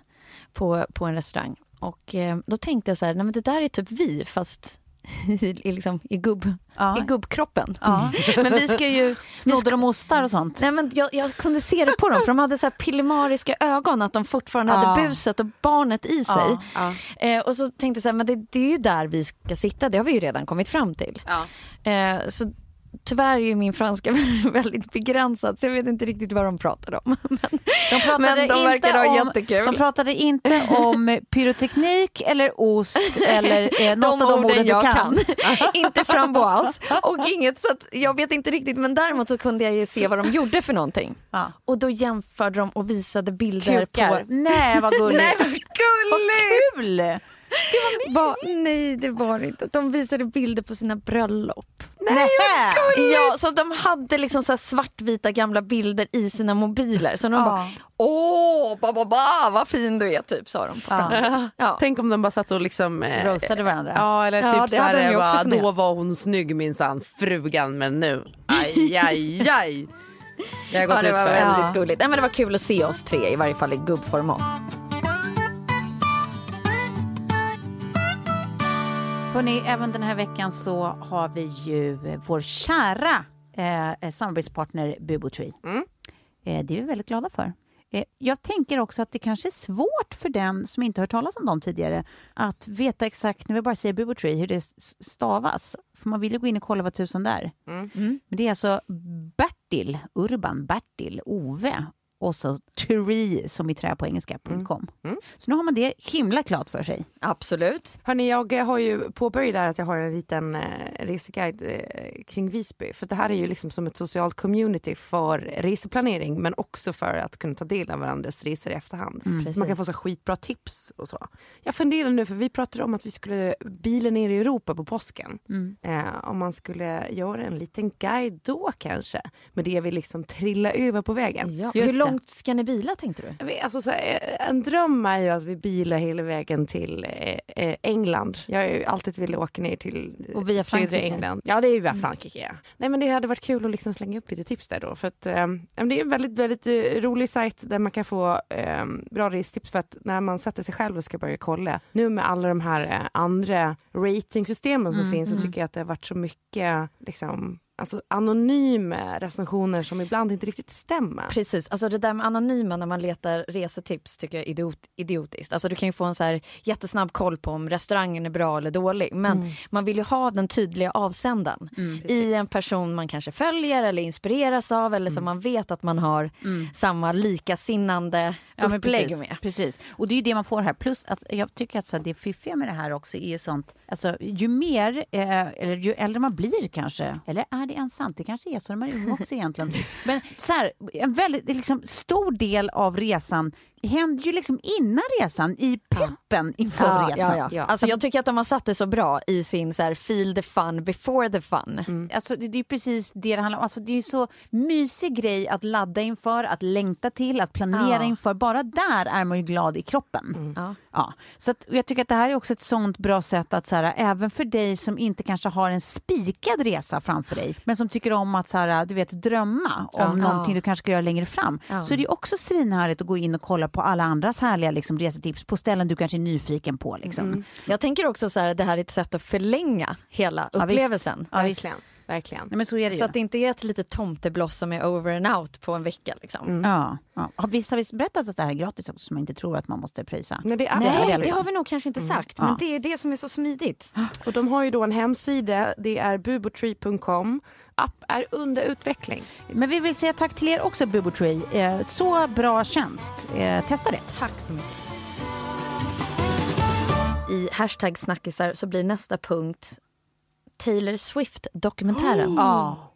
Speaker 1: på, på en restaurang. Och eh, då tänkte jag så här, nej men det där är typ vi fast i, liksom, i, gubb,
Speaker 3: Ja.
Speaker 1: i gubbkroppen.
Speaker 3: Ja.
Speaker 1: Men vi ska ju...
Speaker 3: Snodde de ostar och sånt?
Speaker 1: nej men jag, jag kunde se det på dem för de hade så här pillemariska ögon att de fortfarande
Speaker 3: Ja.
Speaker 1: hade buset och barnet i sig.
Speaker 3: Ja.
Speaker 2: Ja.
Speaker 1: Eh, och så tänkte jag så här, men det, det är ju där vi ska sitta, det har vi ju redan kommit fram till.
Speaker 2: Ja.
Speaker 1: Eh, så tyvärr är min franska väldigt begränsad så jag vet inte riktigt vad de pratar om. Men,
Speaker 3: De pratade,
Speaker 1: men de verkar ha
Speaker 3: om,
Speaker 1: jättekul.
Speaker 3: de pratade inte om pyroteknik eller ost eller eh, något av de orden du
Speaker 1: jag
Speaker 3: kan.
Speaker 1: inte framboise och inget så att jag vet inte riktigt men däremot så kunde jag ju se vad de gjorde för någonting.
Speaker 3: Ja.
Speaker 1: Och då jämförde de och visade bilder
Speaker 3: Kukar.
Speaker 1: på...
Speaker 3: Nej, vad gulligt.
Speaker 1: Nej, vad
Speaker 3: vad kul!
Speaker 1: Va, nej det var det inte. De visade bilder på sina bröllop.
Speaker 3: Nej,
Speaker 1: Ja, så de hade liksom så här svartvita gamla bilder i sina mobiler. Så de
Speaker 3: Ja.
Speaker 1: bara, åh, ba, ba, ba, vad fin du är, typ sa de på
Speaker 3: Ja.
Speaker 1: Ja.
Speaker 2: Tänk om de bara satt och liksom... Eh,
Speaker 3: Roastade varandra.
Speaker 2: Ja, eller
Speaker 1: Ja,
Speaker 2: typ
Speaker 1: det
Speaker 2: så
Speaker 1: hade de
Speaker 2: här, bara, då var hon snygg minsann, frugan, men nu, aj, aj, aj. Jag har
Speaker 1: Ja,
Speaker 2: gått
Speaker 1: det
Speaker 2: ut
Speaker 1: var väldigt
Speaker 3: Ja.
Speaker 1: gulligt. Nej, men det var kul att se oss tre, i varje fall i gubbformat.
Speaker 3: Hörrni, även den här veckan så har vi ju vår kära eh, samarbetspartner Bubotree.
Speaker 2: Mm.
Speaker 3: Eh, det är vi väldigt glada för. Eh, jag tänker också att det kanske är svårt för den som inte hört talas om dem tidigare att veta exakt, när vi bara säger Bubotree, hur det stavas. För man vill ju gå in och kolla vad tusan det är.
Speaker 2: Mm.
Speaker 3: Men det är alltså Bertil, Urban, Bertil, Ove och så Tree som i trä på engelska.com.
Speaker 2: Mm.
Speaker 3: Så nu har man det himla klart för sig.
Speaker 1: Absolut.
Speaker 2: Hörni, jag eh, har ju påbörjat där att jag har en liten eh, reseguide eh, kring Visby. För det här är ju liksom som ett socialt community för reseplanering men också för att kunna ta del av varandras resor i efterhand. Så man kan få så skitbra tips och så. Jag funderar nu, för vi pratade om att vi skulle bila ner i Europa på påsken. Eh, om man skulle göra en liten guide då kanske. Med det vi liksom trillar över på vägen.
Speaker 1: Ja.
Speaker 3: Just
Speaker 1: Hur
Speaker 3: det.
Speaker 1: Långt ska ni bila tänkte du?
Speaker 2: Vet, Alltså, så här, en dröm är ju att vi bilar hela vägen till eh, eh, England. Jag har ju alltid velat åka ner till eh,
Speaker 3: Och via
Speaker 2: södra. England. Ja, det är ju via Frankrike. Ja. Nej, men det hade varit kul att liksom slänga upp lite tips där då. För att, eh, det är en väldigt, väldigt eh, rolig sajt där man kan få eh, bra restips. För att när man sätter sig själv och ska börja kolla, nu med alla de här eh, andra ratingsystemen som finns så tycker jag att det har varit så mycket liksom, alltså, anonyma recensioner som ibland inte riktigt stämmer.
Speaker 1: Precis, alltså det där med anonyma när man letar resetips tycker jag är idiot, idiotiskt. Alltså du kan ju få en så här jättesnabb koll på om restaurangen är bra eller dålig. Men man vill ju ha den tydliga avsändaren i en person man kanske följer eller inspireras av eller som man vet att man har samma likasinnande
Speaker 3: Ja,
Speaker 1: upplägg
Speaker 3: precis,
Speaker 1: med.
Speaker 3: precis. Och det är ju det man får här. Plus att jag tycker att så det fiffiga med det här också är ju sånt, alltså ju mer, eh, eller ju äldre man blir kanske, eller är det ens sant? Det kanske är så när man är ung också egentligen. Men så här, en väldigt liksom, stor del av resan händer ju liksom innan resan, i peppen inför
Speaker 1: Ja,
Speaker 3: resan.
Speaker 1: ja, ja.
Speaker 2: Ja.
Speaker 1: Alltså, jag tycker att de har satt det så bra i sin så här, feel the fun before the fun.
Speaker 3: Alltså, det, det är precis det det handlar om. Alltså, det är ju så mysig grej att ladda inför, att längta till, att planera
Speaker 1: Ja.
Speaker 3: inför. Bara där är man ju glad i kroppen.
Speaker 1: Ja.
Speaker 3: Ja. Så att, och jag tycker att det här är också ett sånt bra sätt att så här, även för dig som inte kanske har en spikad resa framför dig, men som tycker om att så här, du vet, drömma om
Speaker 1: Ja.
Speaker 3: någonting du kanske ska göra längre fram,
Speaker 1: Ja.
Speaker 3: så är det ju också svinhärligt att gå in och kolla på alla andras härliga liksom, resetips på ställen du kanske är nyfiken på. Liksom.
Speaker 1: Jag tänker också så här, det här är ett sätt att förlänga hela
Speaker 3: Ja, visst.
Speaker 1: upplevelsen.
Speaker 3: Ja, visst.
Speaker 2: Verkligen.
Speaker 3: Nej, men så är det ju.
Speaker 1: Så att det inte är ett litet tomtebloss som är over and out på en vecka. Liksom.
Speaker 3: Ja, ja. Har- Visst har vi berättat att det här är gratis också, så man inte tror att man måste pröjsa?
Speaker 2: Men det är
Speaker 1: Nej,
Speaker 3: det
Speaker 1: det, har vi nog kanske inte sagt.
Speaker 3: Ja.
Speaker 1: Men det är det som är så smidigt.
Speaker 2: Och de har ju då en hemsida, det är bubotree.com. App är under utveckling.
Speaker 3: Men vi vill säga tack till er också, Bubotree. Eh, så bra tjänst. Eh, testa det.
Speaker 1: Tack så mycket. I hashtag snackisar så blir nästa punkt Taylor Swift-dokumentären. Ja,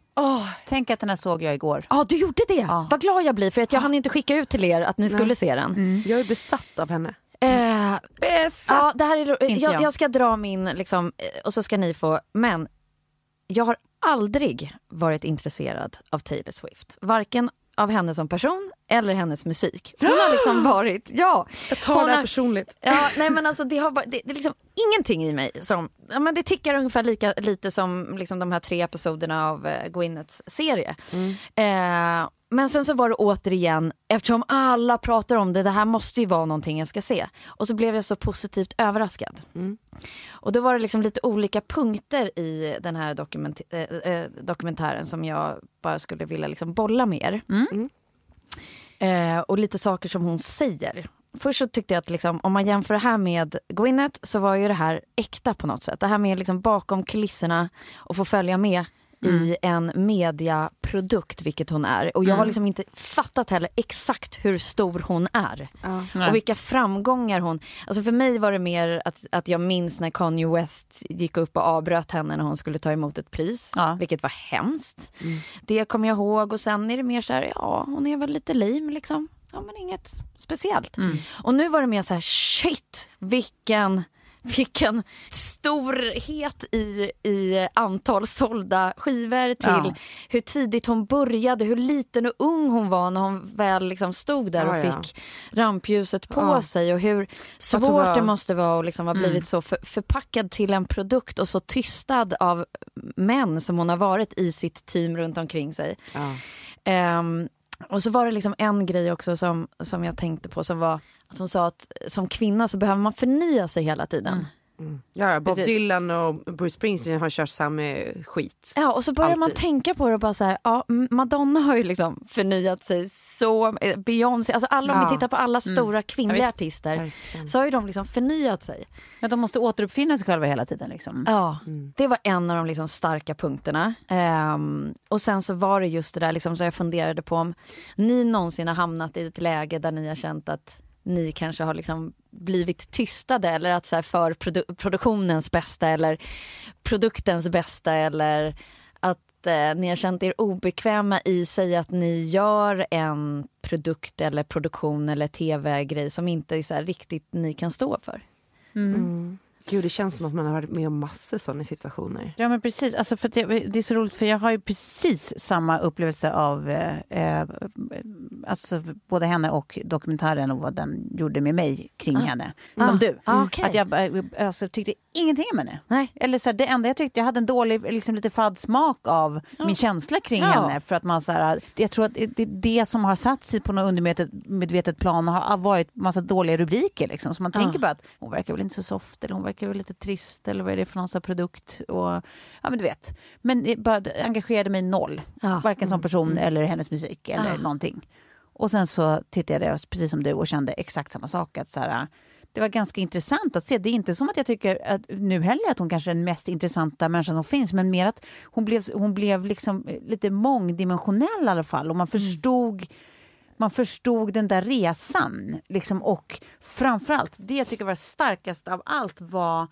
Speaker 3: Tänk att den här såg jag igår.
Speaker 1: du gjorde det! Vad glad jag blir för att jag hann inte skicka ut till er att ni skulle se den.
Speaker 2: Jag är besatt av henne.
Speaker 1: Eh,
Speaker 2: Besatt!
Speaker 1: ja, det här är,
Speaker 3: Inte
Speaker 1: jag,
Speaker 3: jag.
Speaker 1: jag ska dra min, liksom, eh, och så ska ni få, men jag har aldrig varit intresserad av Taylor Swift. Varken av henne som person eller hennes musik. Hon har liksom varit, ja.
Speaker 2: jag tar det här
Speaker 1: har-
Speaker 2: personligt.
Speaker 1: Ja, nej men alltså det, har, det, det är liksom ingenting i mig som, ja, men det tickar ungefär lika lite som liksom de här tre episoderna av eh, Gwyneths serie. Eh, men sen så var det återigen, eftersom alla pratar om det, det här måste ju vara någonting jag ska se. Och så blev jag så positivt överraskad. Och då var det liksom lite olika punkter i den här dokument, eh, dokumentären som jag bara skulle vilja liksom bolla med er. Eh, och lite saker som hon säger. Först så tyckte jag att liksom, om man jämför det här med Gwyneth så var ju det här äkta på något sätt. Det här med liksom bakom kulisserna och få följa med i en mediaprodukt, vilket hon är. Och jag har liksom inte fattat heller exakt hur stor hon är. Och vilka framgångar hon... Alltså för mig var det mer att, att jag minns när Kanye West gick upp och avbröt henne när hon skulle ta emot ett pris.
Speaker 3: Ja.
Speaker 1: Vilket var hemskt. Det kommer jag ihåg och sen är det mer så här, ja hon är väl lite lame liksom. Ja men inget speciellt. Och nu var det mer så här, shit vilken vilken storhet i, i antal sålda skivor till
Speaker 3: Ja.
Speaker 1: hur tidigt hon började, hur liten och ung hon var när hon väl liksom stod där och
Speaker 2: Ja, ja.
Speaker 1: fick rampljuset på sig och hur svårt
Speaker 2: var-
Speaker 1: det måste vara att liksom ha blivit så för, förpackad till en produkt och så tystad av män som hon har varit i sitt team runt omkring sig. Ehm, och så var det liksom en grej också som, som jag tänkte på som var att hon sa att som kvinna så behöver man förnya sig hela tiden.
Speaker 2: Ja, Bob
Speaker 3: Precis.
Speaker 2: Dylan och Bruce Springsteen har kört samma skit.
Speaker 1: Ja, och så börjar man
Speaker 2: Alltid.
Speaker 1: tänka på det och bara så här, ja, Madonna har ju liksom förnyat sig så, eh, Beyoncé, alltså alla, om
Speaker 2: Ja.
Speaker 1: vi tittar på alla stora kvinnliga
Speaker 3: Ja,
Speaker 1: artister
Speaker 2: Verkligen.
Speaker 1: så har ju de liksom förnyat sig.
Speaker 3: Ja, de måste återuppfinna sig själva hela tiden. Liksom.
Speaker 1: Ja, det var en av de liksom starka punkterna. Ehm, och sen så var det just det där liksom, så jag funderade på om ni någonsin har hamnat i ett läge där ni har känt att ni kanske har liksom blivit tystade eller att så här, för produ- produktionens bästa eller produktens bästa eller att eh, ni har känt er obekväma i sig att ni gör en produkt eller produktion eller tv-grej som inte är så här riktigt ni kan stå för.
Speaker 2: Mm. Gud, det känns som att man har varit med om massor sådana situationer.
Speaker 3: Ja men precis, alltså för det, det är så roligt för jag har ju precis samma upplevelse av eh, eh, alltså både henne och dokumentären och vad den gjorde med mig kring henne. Som
Speaker 1: Ah.
Speaker 3: du.
Speaker 1: Ah, okej.
Speaker 3: Att jag eh, alltså, tyckte ingenting om henne.
Speaker 1: Nej.
Speaker 3: Eller så här, det enda jag tyckte, jag hade en dålig, liksom lite fadd smak av min känsla kring
Speaker 1: Ja.
Speaker 3: henne. För att man så här, jag tror att det, det, det som har satt sig på något undermedvetet medvetet plan har varit massa dåliga rubriker. Liksom. Så man
Speaker 1: Ja.
Speaker 3: tänker bara att hon verkar väl inte så soft eller hon verkar väl lite trist eller vad är det för någon sån produkt. Och, ja men du vet. Men det bara det engagerade mig noll.
Speaker 1: Ja.
Speaker 3: Varken som person eller hennes musik eller
Speaker 1: Ah.
Speaker 3: någonting. Och sen så tittade jag precis som du och kände exakt samma sak. Att så här, det var ganska intressant att se. Det är inte som att jag tycker att nu heller att hon kanske är den mest intressanta människan som finns, men mer att hon blev, hon blev liksom lite mångdimensionell i alla fall och man förstod man förstod den där resan. Liksom, och framförallt, det jag tycker var starkast av allt var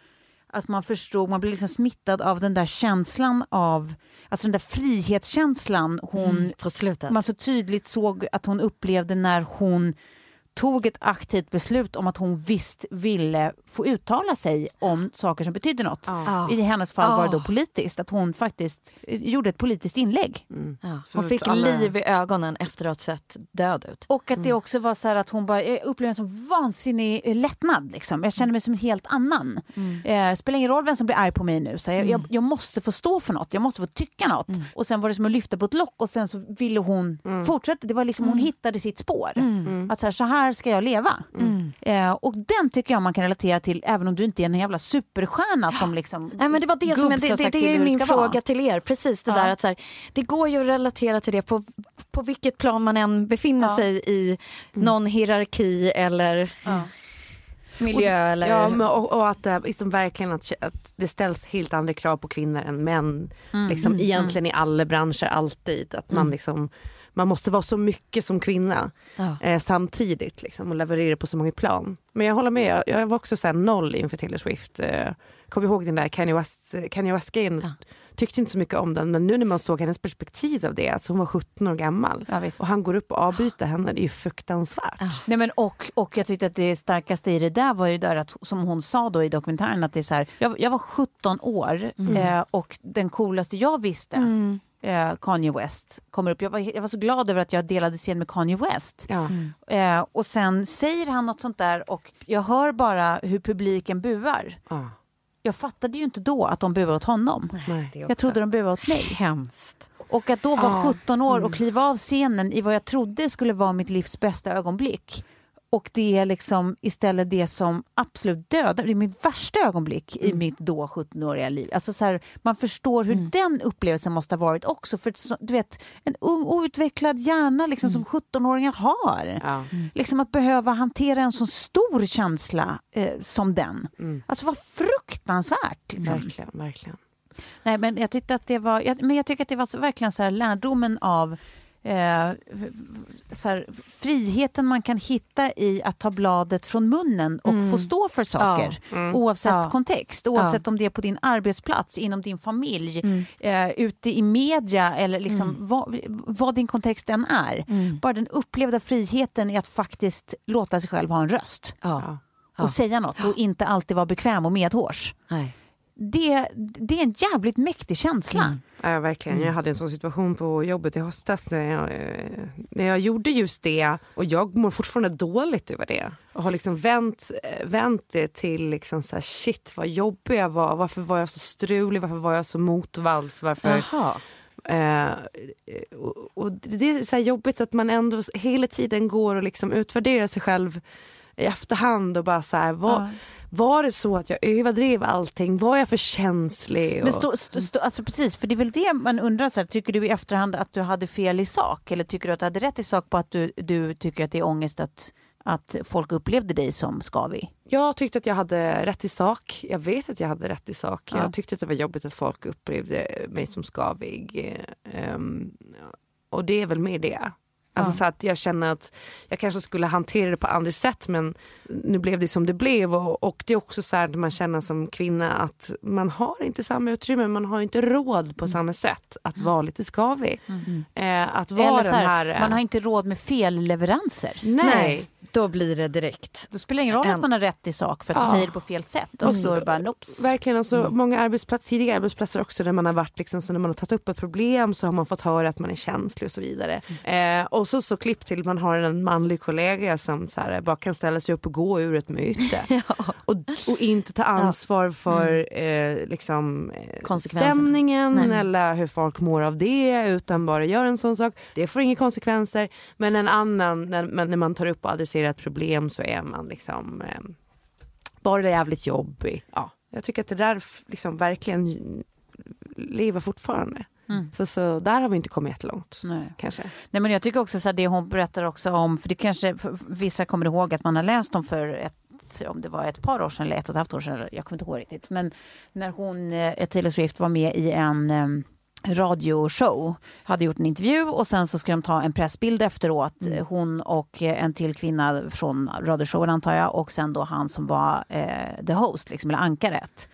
Speaker 3: att man förstod, man blev liksom smittad av den där känslan av, alltså den där frihetskänslan hon
Speaker 1: slutet.
Speaker 3: man så tydligt såg att hon upplevde när hon tog ett aktivt beslut om att hon visst ville få uttala sig om saker som betydde något.
Speaker 1: Ja.
Speaker 3: I hennes fall var det då
Speaker 1: Ja.
Speaker 3: politiskt, att hon faktiskt gjorde ett politiskt inlägg.
Speaker 1: Ja.
Speaker 2: För
Speaker 1: Hon fick
Speaker 2: alla-
Speaker 1: liv i ögonen efter att ha sett död ut.
Speaker 3: Och att det också var så här att hon bara jag upplevde en så vansinnig eh, lättnad. Liksom. Jag kände mig som en helt annan. Eh, spelar ingen roll vem som blir arg på mig nu. Så jag, jag, jag måste få stå för något, jag måste få tycka något. Och sen var det som att lyfta på ett lock och sen så ville hon fortsätta. Det var liksom hon hittade sitt spår. Att så här, så här ska jag leva. Eh, och den tycker jag man kan relatera till även om du inte är en jävla superstjärna som liksom
Speaker 1: Nej, men det var det som
Speaker 3: har
Speaker 1: det, det, det är min
Speaker 3: ska
Speaker 1: fråga
Speaker 3: vara.
Speaker 1: till er. Precis det
Speaker 3: Ja.
Speaker 1: där att så här, det går ju att relatera till det på, på vilket plan man än befinner
Speaker 3: Ja.
Speaker 1: sig i någon hierarki eller
Speaker 3: Ja.
Speaker 1: miljö eller...
Speaker 2: Ja, men, och, och att, det liksom verkligen att, att det ställs helt andra krav på kvinnor än män. liksom, egentligen i alla branscher, alltid. Att man, liksom, man måste vara så mycket som kvinna
Speaker 1: Ja.
Speaker 2: eh, samtidigt liksom, och leverera på så många plan. Men jag håller med, jag, jag var också så noll inför Taylor Swift. Eh, kom ihåg den där Kanye West, Kanye West-grejen.
Speaker 1: Ja.
Speaker 2: Tyckte inte så mycket om den men nu när man såg hennes perspektiv av det, alltså hon var 17 år gammal
Speaker 3: Ja,
Speaker 2: och han går upp och avbryter henne, det är ju fruktansvärt.
Speaker 3: Nej, men och, och jag tyckte att det starkaste i det där var ju där att, som hon sa då i dokumentären att det är så här, jag, jag var 17 år eh, och den coolaste jag visste eh, Kanye West kommer upp. Jag var, jag var så glad över att jag delade scen med Kanye West.
Speaker 2: Ja.
Speaker 3: Eh, och sen säger han något sånt där och jag hör bara hur publiken buar.
Speaker 2: Ja.
Speaker 3: Jag fattade ju inte då att de buar åt honom.
Speaker 2: Nej.
Speaker 3: Jag trodde de buade åt mig.
Speaker 1: Hemskt.
Speaker 3: Och att då vara
Speaker 2: Ja.
Speaker 3: 17 år och kliva av scenen i vad jag trodde skulle vara mitt livs bästa ögonblick. Och det är liksom istället det som absolut dödar, det är mitt värsta ögonblick i mitt då 17-åriga liv. Alltså så här, man förstår hur den upplevelsen måste ha varit också. För du vet, en ung outvecklad hjärna liksom, som 17-åringar har.
Speaker 2: Ja.
Speaker 3: Liksom att behöva hantera en så stor känsla eh, som den. Alltså vad fruktansvärt. Liksom.
Speaker 2: Verkligen, verkligen.
Speaker 3: Nej, men jag tyckte att det var, jag, men jag tycker att det var så, verkligen så här lärdomen av eh, så här, friheten man kan hitta i att ta bladet från munnen och få stå för saker oavsett
Speaker 1: Ja.
Speaker 3: kontext. Oavsett om det är på din arbetsplats, inom din familj,
Speaker 1: Mm.
Speaker 3: eh, ute i media eller liksom vad, vad din kontext än är.
Speaker 1: Mm.
Speaker 3: Bara den upplevda friheten i att faktiskt låta sig själv ha en röst
Speaker 1: Ja.
Speaker 3: och säga något och inte alltid vara bekväm och medhårs.
Speaker 1: Nej.
Speaker 3: Det, det är en jävligt mäktig känsla.
Speaker 2: Ja, verkligen. Jag hade en sån situation på jobbet i höstas när jag, eh, när jag gjorde just det och jag mår fortfarande dåligt över det. Och har liksom vänt, eh, vänt det till liksom så här, shit vad jobbig jag var. Varför var jag så strulig? Varför var jag så motvalls? Varför...
Speaker 1: Jaha.
Speaker 2: Eh, och, och det är så jobbigt att man ändå hela tiden går och liksom utvärderar sig själv i efterhand och bara så här, var, var det så att jag överdrev allting? Var jag för känslig?
Speaker 3: Men
Speaker 2: Och-
Speaker 3: stå, stå, stå, alltså precis, för det är väl det man undrar. Så här, tycker du i efterhand att du hade fel i sak? Eller tycker du att du hade rätt i sak på att du, du tycker att det är ångest att, att folk upplevde dig som skavig?
Speaker 2: Jag tyckte att jag hade rätt i sak. Jag vet att jag hade rätt i sak.
Speaker 3: Ja.
Speaker 2: Jag tyckte att det var jobbigt att folk upplevde mig som skavig. Ehm, och det är väl mer det. Alltså så att jag känner att jag kanske skulle hantera det på andra sätt men nu blev det som det blev och, och det är också så här att man känner som kvinna att man har inte samma utrymme, man har inte råd på samma sätt att vara lite skavig. Eh, att vara
Speaker 3: Eller så
Speaker 2: den
Speaker 3: här,
Speaker 2: här... eh,
Speaker 3: man har inte råd med felleveranser.
Speaker 2: nej.
Speaker 1: Då blir det direkt.
Speaker 3: Då spelar det ingen roll att
Speaker 1: En-
Speaker 3: man har rätt i sak för att du
Speaker 2: Ja.
Speaker 3: säger det på fel sätt. Och
Speaker 2: Och
Speaker 3: så
Speaker 2: så-
Speaker 3: är det bara nops.
Speaker 2: Verkligen, alltså,
Speaker 3: Mm.
Speaker 2: många arbetsplatser, tidiga arbetsplatser också där man har varit liksom, så när man har tagit upp ett problem så har man fått höra att man är känslig och så vidare.
Speaker 3: Mm.
Speaker 2: Eh, och så, så klipp till man har en manlig kollega som så här, bara kan ställa sig upp och gå ur ett möte. och, och inte ta ansvar för eh, liksom, eh,
Speaker 1: Mm.
Speaker 2: Stämningen
Speaker 1: Nej.
Speaker 2: eller hur folk mår av det utan bara gör en sån sak. Det får inga konsekvenser. Men en annan, när, när man tar upp och adresserar ett problem så är man liksom eh, bara jävligt jobbig. Ja, jag tycker att det där liksom verkligen lever fortfarande.
Speaker 3: Mm.
Speaker 2: Så, så där har vi inte kommit jättelångt.
Speaker 3: Nej.
Speaker 2: Kanske.
Speaker 3: Nej, men jag tycker också så det hon berättar också om, för det kanske för vissa kommer ihåg att man har läst om för ett om det var ett par år sedan eller ett och ett halvt år sedan, eller jag kommer inte ihåg riktigt. Men när hon, eh, Taylor Swift var med i en eh, radioshow, hade gjort en intervju och sen så ska de ta en pressbild efteråt.
Speaker 2: Mm.
Speaker 3: Hon och eh, en till kvinna från radioshowen antar jag och sen då han som var eh, the host, liksom, eller ankaret.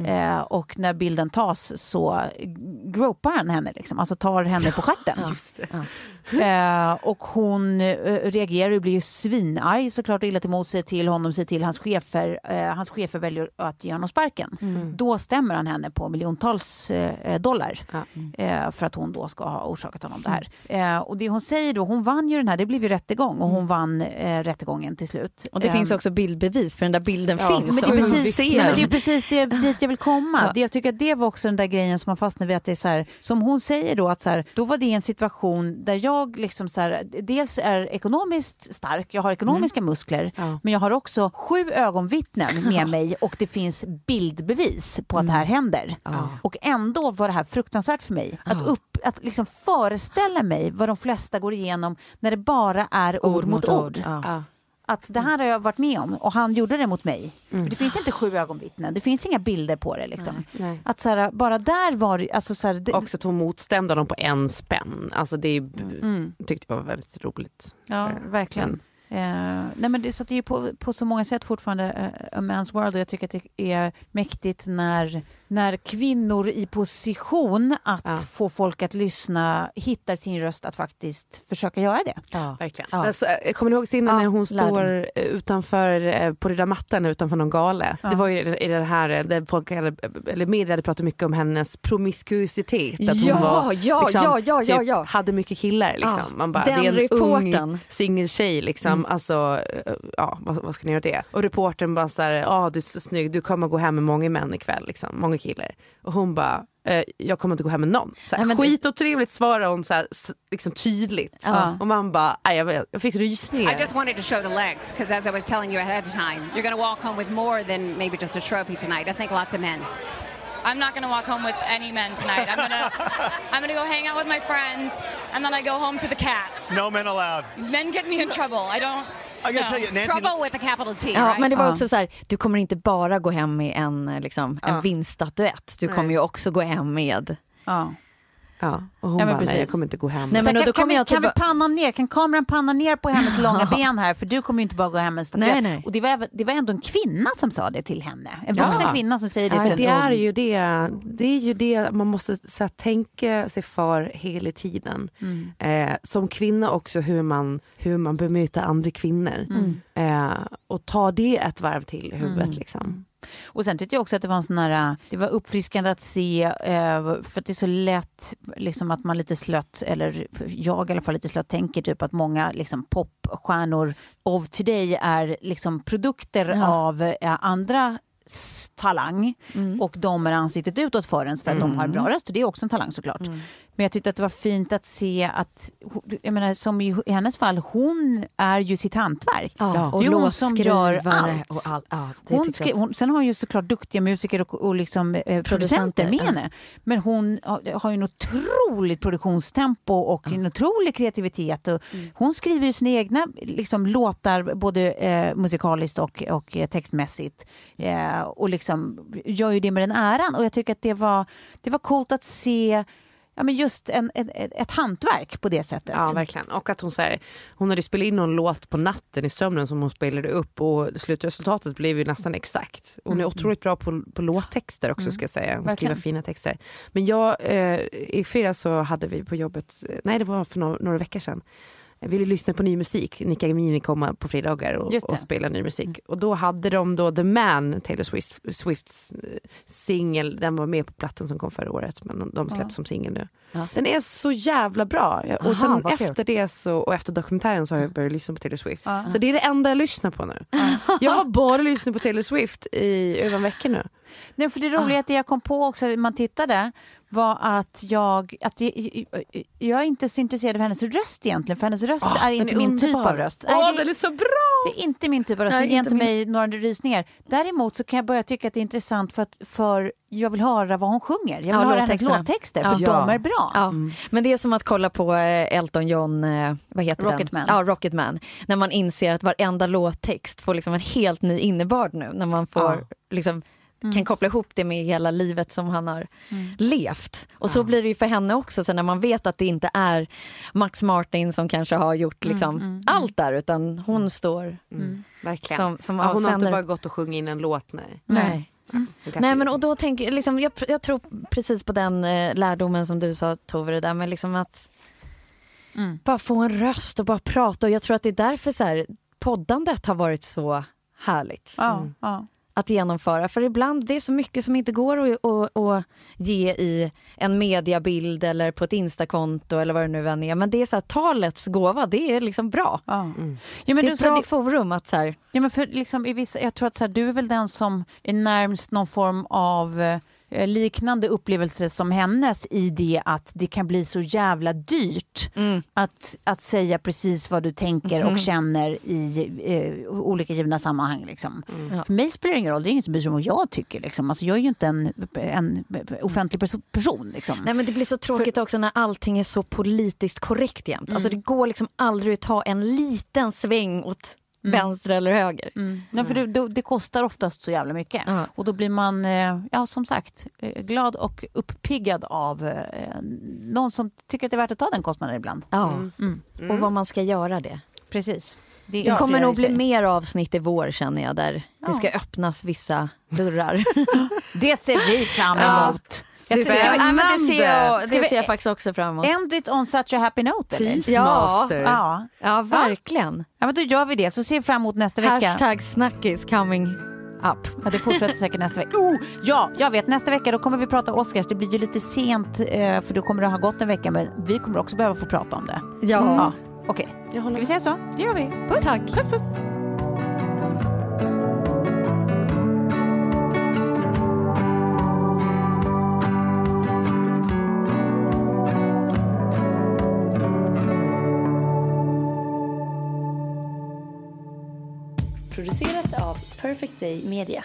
Speaker 2: Mm.
Speaker 3: Eh, och när bilden tas så gropar han henne, liksom, alltså tar henne på stjärten. Eh, och hon eh, reagerar och blir ju svinarg såklart och illa till emot sig till honom, säger till hans chefer. Eh, hans chefer väljer att ge honom sparken. Då stämmer han henne på miljontals eh, dollar eh, för att hon då ska ha orsakat honom det här. Och det hon säger då, hon vann ju den här, det blev ju rättegång och hon vann eh, rättegången till slut.
Speaker 1: Och det finns också bildbevis för den där bilden
Speaker 2: Ja,
Speaker 1: finns.
Speaker 3: men det, är precis, nej, men det är precis det, dit jag vill komma.
Speaker 1: Ja.
Speaker 3: Det, jag tycker att det var också den där grejen som man fastnade vid. Att det är så här, som hon säger då, att så här, då var det en situation där jag liksom så här, dels är ekonomiskt stark, jag har ekonomiska muskler,
Speaker 2: Ja.
Speaker 3: men jag har också sju ögonvittnen med mig och det finns bildbevis på att det här händer. Och ändå var det här fruktansvärt för mig. Att, upp, att liksom föreställa mig vad de flesta går igenom när det bara är ord, mot ord.
Speaker 1: Ja.
Speaker 3: Att det här har jag varit med om och han gjorde det mot mig. För Det finns inte sju ögonvittnen, det finns inga bilder på det. Liksom.
Speaker 2: Nej.
Speaker 3: Att så här, bara där var. Alltså, så här, det
Speaker 2: Också att hon motstämde honom på en spänn. Alltså det
Speaker 3: Mm.
Speaker 2: tyckte jag var väldigt roligt.
Speaker 3: ja,
Speaker 2: Eh,
Speaker 3: verkligen. Eh, nej men det, så det är på, på så många sätt fortfarande uh, a man's world och jag tycker att det är mäktigt när, när kvinnor i position att
Speaker 2: Ja.
Speaker 3: få folk att lyssna hittar sin röst att faktiskt försöka göra det.
Speaker 1: Ja.
Speaker 2: Verkligen.
Speaker 1: Ja.
Speaker 2: Alltså, jag kommer ihåg scenen
Speaker 1: Ja,
Speaker 2: när hon står eh, utanför eh, på röda mattan utanför någon gale.
Speaker 3: Ja.
Speaker 2: Det var ju i det här eh, där folk eller media hade pratat mycket om hennes promiskuositet. Att hon
Speaker 1: Ja,
Speaker 2: var,
Speaker 1: ja,
Speaker 2: liksom,
Speaker 1: ja, ja, ja,
Speaker 2: typ, hade mycket killar. Liksom.
Speaker 1: Ja,
Speaker 2: Man bara,
Speaker 1: den
Speaker 2: det är en
Speaker 1: reportern.
Speaker 2: ung singeltjej. Liksom. Alltså, eh, ja, vad, vad ska ni göra det? Och reportern bara så här, ah, du är så snygg, du kommer gå hem med många män ikväll. Liksom, många killar. Och hon bara, eh, jag kommer inte gå hem med någon. Så här,
Speaker 1: Nej, men det-
Speaker 2: skitotrevligt svarar hon så här, liksom tydligt.
Speaker 1: Ja.
Speaker 2: Och man bara, jag, vet, jag fick rysningar.
Speaker 6: I just wanted to show the legs because, as I was telling you ahead of time, you're to walk home with more than maybe just a trophy tonight. I think lots of men.
Speaker 7: I'm not gonna walk home with any men tonight. I'm gonna I'm gonna go hang out with my friends and then I go home to the cats.
Speaker 8: No men allowed.
Speaker 7: Men get me in trouble. I don't
Speaker 8: I gotta
Speaker 7: No.
Speaker 8: tell you, Nancy.
Speaker 6: Trouble with a capital T,
Speaker 1: Ja,
Speaker 6: right?
Speaker 1: men det var också så här, du kommer inte bara gå hem med en, eh, liksom, en
Speaker 2: Ja.
Speaker 1: vinststatyett, du kommer ju också gå hem med
Speaker 3: Ja.
Speaker 2: Ja, och hon
Speaker 3: Ja,
Speaker 2: bara, nej jag kommer inte gå hem.
Speaker 1: Nej, men
Speaker 3: kan,
Speaker 1: då
Speaker 3: kan,
Speaker 1: kommer
Speaker 3: vi, kan vi panna ner, kan kameran panna ner på hennes långa ben här? För du kommer ju inte bara gå hem en.
Speaker 1: Nej, nej.
Speaker 3: Och det var, det var ändå en kvinna som sa det till henne. En
Speaker 2: Ja.
Speaker 3: vuxen kvinna som säger det
Speaker 2: Ja,
Speaker 3: till
Speaker 2: det
Speaker 3: en
Speaker 2: är ju det, det är ju det man måste så här, tänka sig för hela tiden.
Speaker 3: Mm.
Speaker 2: Eh, som kvinna också hur man, hur man bemöter andra kvinnor.
Speaker 3: Mm.
Speaker 2: Eh, och ta det ett varv till i huvudet. Liksom.
Speaker 3: Och sen tyckte jag också att det var en sån här, det var uppfriskande att se, eh, för att det är så lätt liksom att man lite slött, eller jag i alla fall lite slött, tänker typ att många liksom popstjärnor of today är liksom produkter
Speaker 1: Ja.
Speaker 3: av eh, andra talang och de är ansiktet utåt för ens för att de har bra röst. Och det är också en talang såklart. Men jag tyckte att det var fint att se att, jag menar som i hennes fall, hon är ju sitt hantverk.
Speaker 1: Ja,
Speaker 3: det är hon som gör
Speaker 1: låtskrivare
Speaker 3: allt.
Speaker 1: och all, ja, det
Speaker 3: Hon
Speaker 1: jag.
Speaker 3: hon, sen har hon ju såklart duktiga musiker och, och liksom, eh, producenter
Speaker 1: Producenter,
Speaker 3: med
Speaker 1: ja.
Speaker 3: henne. Men hon har, har ju en otroligt produktionstempo och en otrolig kreativitet. Och
Speaker 1: Mm.
Speaker 3: Hon skriver ju sina egna liksom, låtar både eh, musikaliskt och, och eh, textmässigt. Eh, och liksom gör ju det med den äran. Och jag tycker att det var, det var coolt att se ja, men just en, ett, ett hantverk på det sättet.
Speaker 2: Ja verkligen. Och att hon, så här, hon hade spelat in någon låt på natten i sömnen som hon spelade upp och slutresultatet blev ju nästan exakt. Hon är otroligt bra på, på låttexter också ska jag säga. Hon skriver fina texter. Men jag, eh, i fredags så hade vi på jobbet, nej det var för några, några veckor sedan, ville lyssna på ny musik. Nika Gamini kommer på fredagar och, och spela ny musik. Och då hade de då The Man, Taylor Swift, Swifts eh, singel. Den var med på plattan som kom förra året men de, släpps som singel nu.
Speaker 1: Ja.
Speaker 2: Den är så jävla bra. Jag-
Speaker 1: Aha,
Speaker 2: och sen
Speaker 1: vad kul.
Speaker 2: efter det så, och efter dokumentären så har jag börjat lyssna på Taylor Swift.
Speaker 3: Ja.
Speaker 2: Så det är det enda jag lyssnar på nu. Jag har bara lyssnat på Taylor Swift i över en vecka nu.
Speaker 3: Nej, för det roliga är att jag kom på också man tittade var att jag, att jag, jag är inte så intresserad av hennes röst egentligen, för hennes röst är inte
Speaker 2: är
Speaker 3: min typ av röst.
Speaker 2: Åh,
Speaker 3: Nej, det,
Speaker 2: den är så bra!
Speaker 3: det är inte min typ av röst,
Speaker 1: Nej,
Speaker 3: det ger
Speaker 1: inte min.
Speaker 3: mig några rysningar. Däremot så kan jag börja tycka att det är intressant för att för jag vill höra vad hon sjunger. Jag vill
Speaker 1: Ja,
Speaker 3: höra hennes
Speaker 1: låttexterna.
Speaker 3: låttexter,
Speaker 1: Ja.
Speaker 3: för
Speaker 2: Ja.
Speaker 3: de är bra.
Speaker 1: Ja. Men det är som att kolla på eh, Elton John, eh, vad heter
Speaker 3: Rocketman.
Speaker 1: den? Ja, Rocketman. När man inser att varenda låttext får liksom en helt ny innebörd nu. När man får liksom kan koppla ihop det med hela livet som han har levt. Och så blir det ju för henne också, så när man vet att det inte är Max Martin som kanske har gjort liksom allt där, utan hon står
Speaker 2: Mm, verkligen.
Speaker 1: som, som
Speaker 2: ja, hon har inte bara gått och sjungit in en låt. Nej.
Speaker 1: Nej.
Speaker 2: Kanske-
Speaker 1: Nej men och då tänker jag, liksom, jag, jag tror precis på den eh, lärdomen som du sa Tove, det där med liksom att
Speaker 3: Mm.
Speaker 1: bara få en röst och bara prata och jag tror att det är därför så här, poddandet har varit så härligt
Speaker 3: Ja, ja.
Speaker 1: Att genomföra. För ibland det är så mycket som inte går att, att, att ge i en mediabild eller på ett instakonto eller vad det nu än är. Men det är så här, talets gåva, det är liksom bra.
Speaker 3: Ja.
Speaker 2: Mm.
Speaker 3: Ja, men
Speaker 1: det är
Speaker 3: du,
Speaker 1: ett bra
Speaker 3: det,
Speaker 1: forum att så här,
Speaker 3: ja, men för liksom, i vissa, jag tror att så här, du är väl den som är närmast någon form av eh, liknande upplevelse som hennes i det att det kan bli så jävla dyrt
Speaker 1: mm,
Speaker 3: att, att säga precis vad du tänker och känner i eh, olika givna sammanhang. Liksom.
Speaker 1: Ja.
Speaker 3: För mig spelar det ingen roll, det är ingen som bryr sig om vad jag tycker. Liksom. Alltså, jag är ju inte en, en offentlig perso- person. Liksom.
Speaker 1: Nej men det blir så tråkigt också när allting är så politiskt korrekt jämt. Alltså det går liksom aldrig att ta en liten sväng åt vänster eller höger.
Speaker 3: Mm. Nej, för det, det, det kostar oftast så jävla mycket.
Speaker 1: Ja.
Speaker 3: Och då blir man, eh, ja som sagt, eh, glad och uppiggad av eh, någon som tycker att det är värt att ta den kostnaden ibland.
Speaker 1: Ja,
Speaker 3: Mm.
Speaker 1: och vad man ska göra det.
Speaker 3: Precis.
Speaker 1: Det
Speaker 3: är
Speaker 1: kommer nog bli mer avsnitt i vår känner jag där
Speaker 3: Ja.
Speaker 1: det ska öppnas vissa dörrar.
Speaker 3: Det ser vi fram
Speaker 1: Ja.
Speaker 3: emot.
Speaker 1: Ja, men det ser jag, det ser jag faktiskt också fram emot.
Speaker 3: End it on such a happy note eller?
Speaker 2: Teasemaster.
Speaker 3: Ja.
Speaker 1: Ja, verkligen.
Speaker 3: ja, men då gör vi det. Så ser vi fram emot nästa vecka.
Speaker 1: Hashtag snackis coming up.
Speaker 3: Ja, det fortsätter säkert nästa vecka. Oh, ja, jag vet. Nästa vecka då kommer vi prata Oscars. Det blir ju lite sent eh, för då kommer det ha gått en vecka men vi kommer också behöva få prata om det.
Speaker 1: Ja.
Speaker 3: Ja, Okej,
Speaker 2: Jag
Speaker 3: ska vi säga så?
Speaker 2: Det gör vi.
Speaker 3: Puss!
Speaker 1: Tack.
Speaker 2: Puss puss.
Speaker 8: Producerat av Perfect Day Media.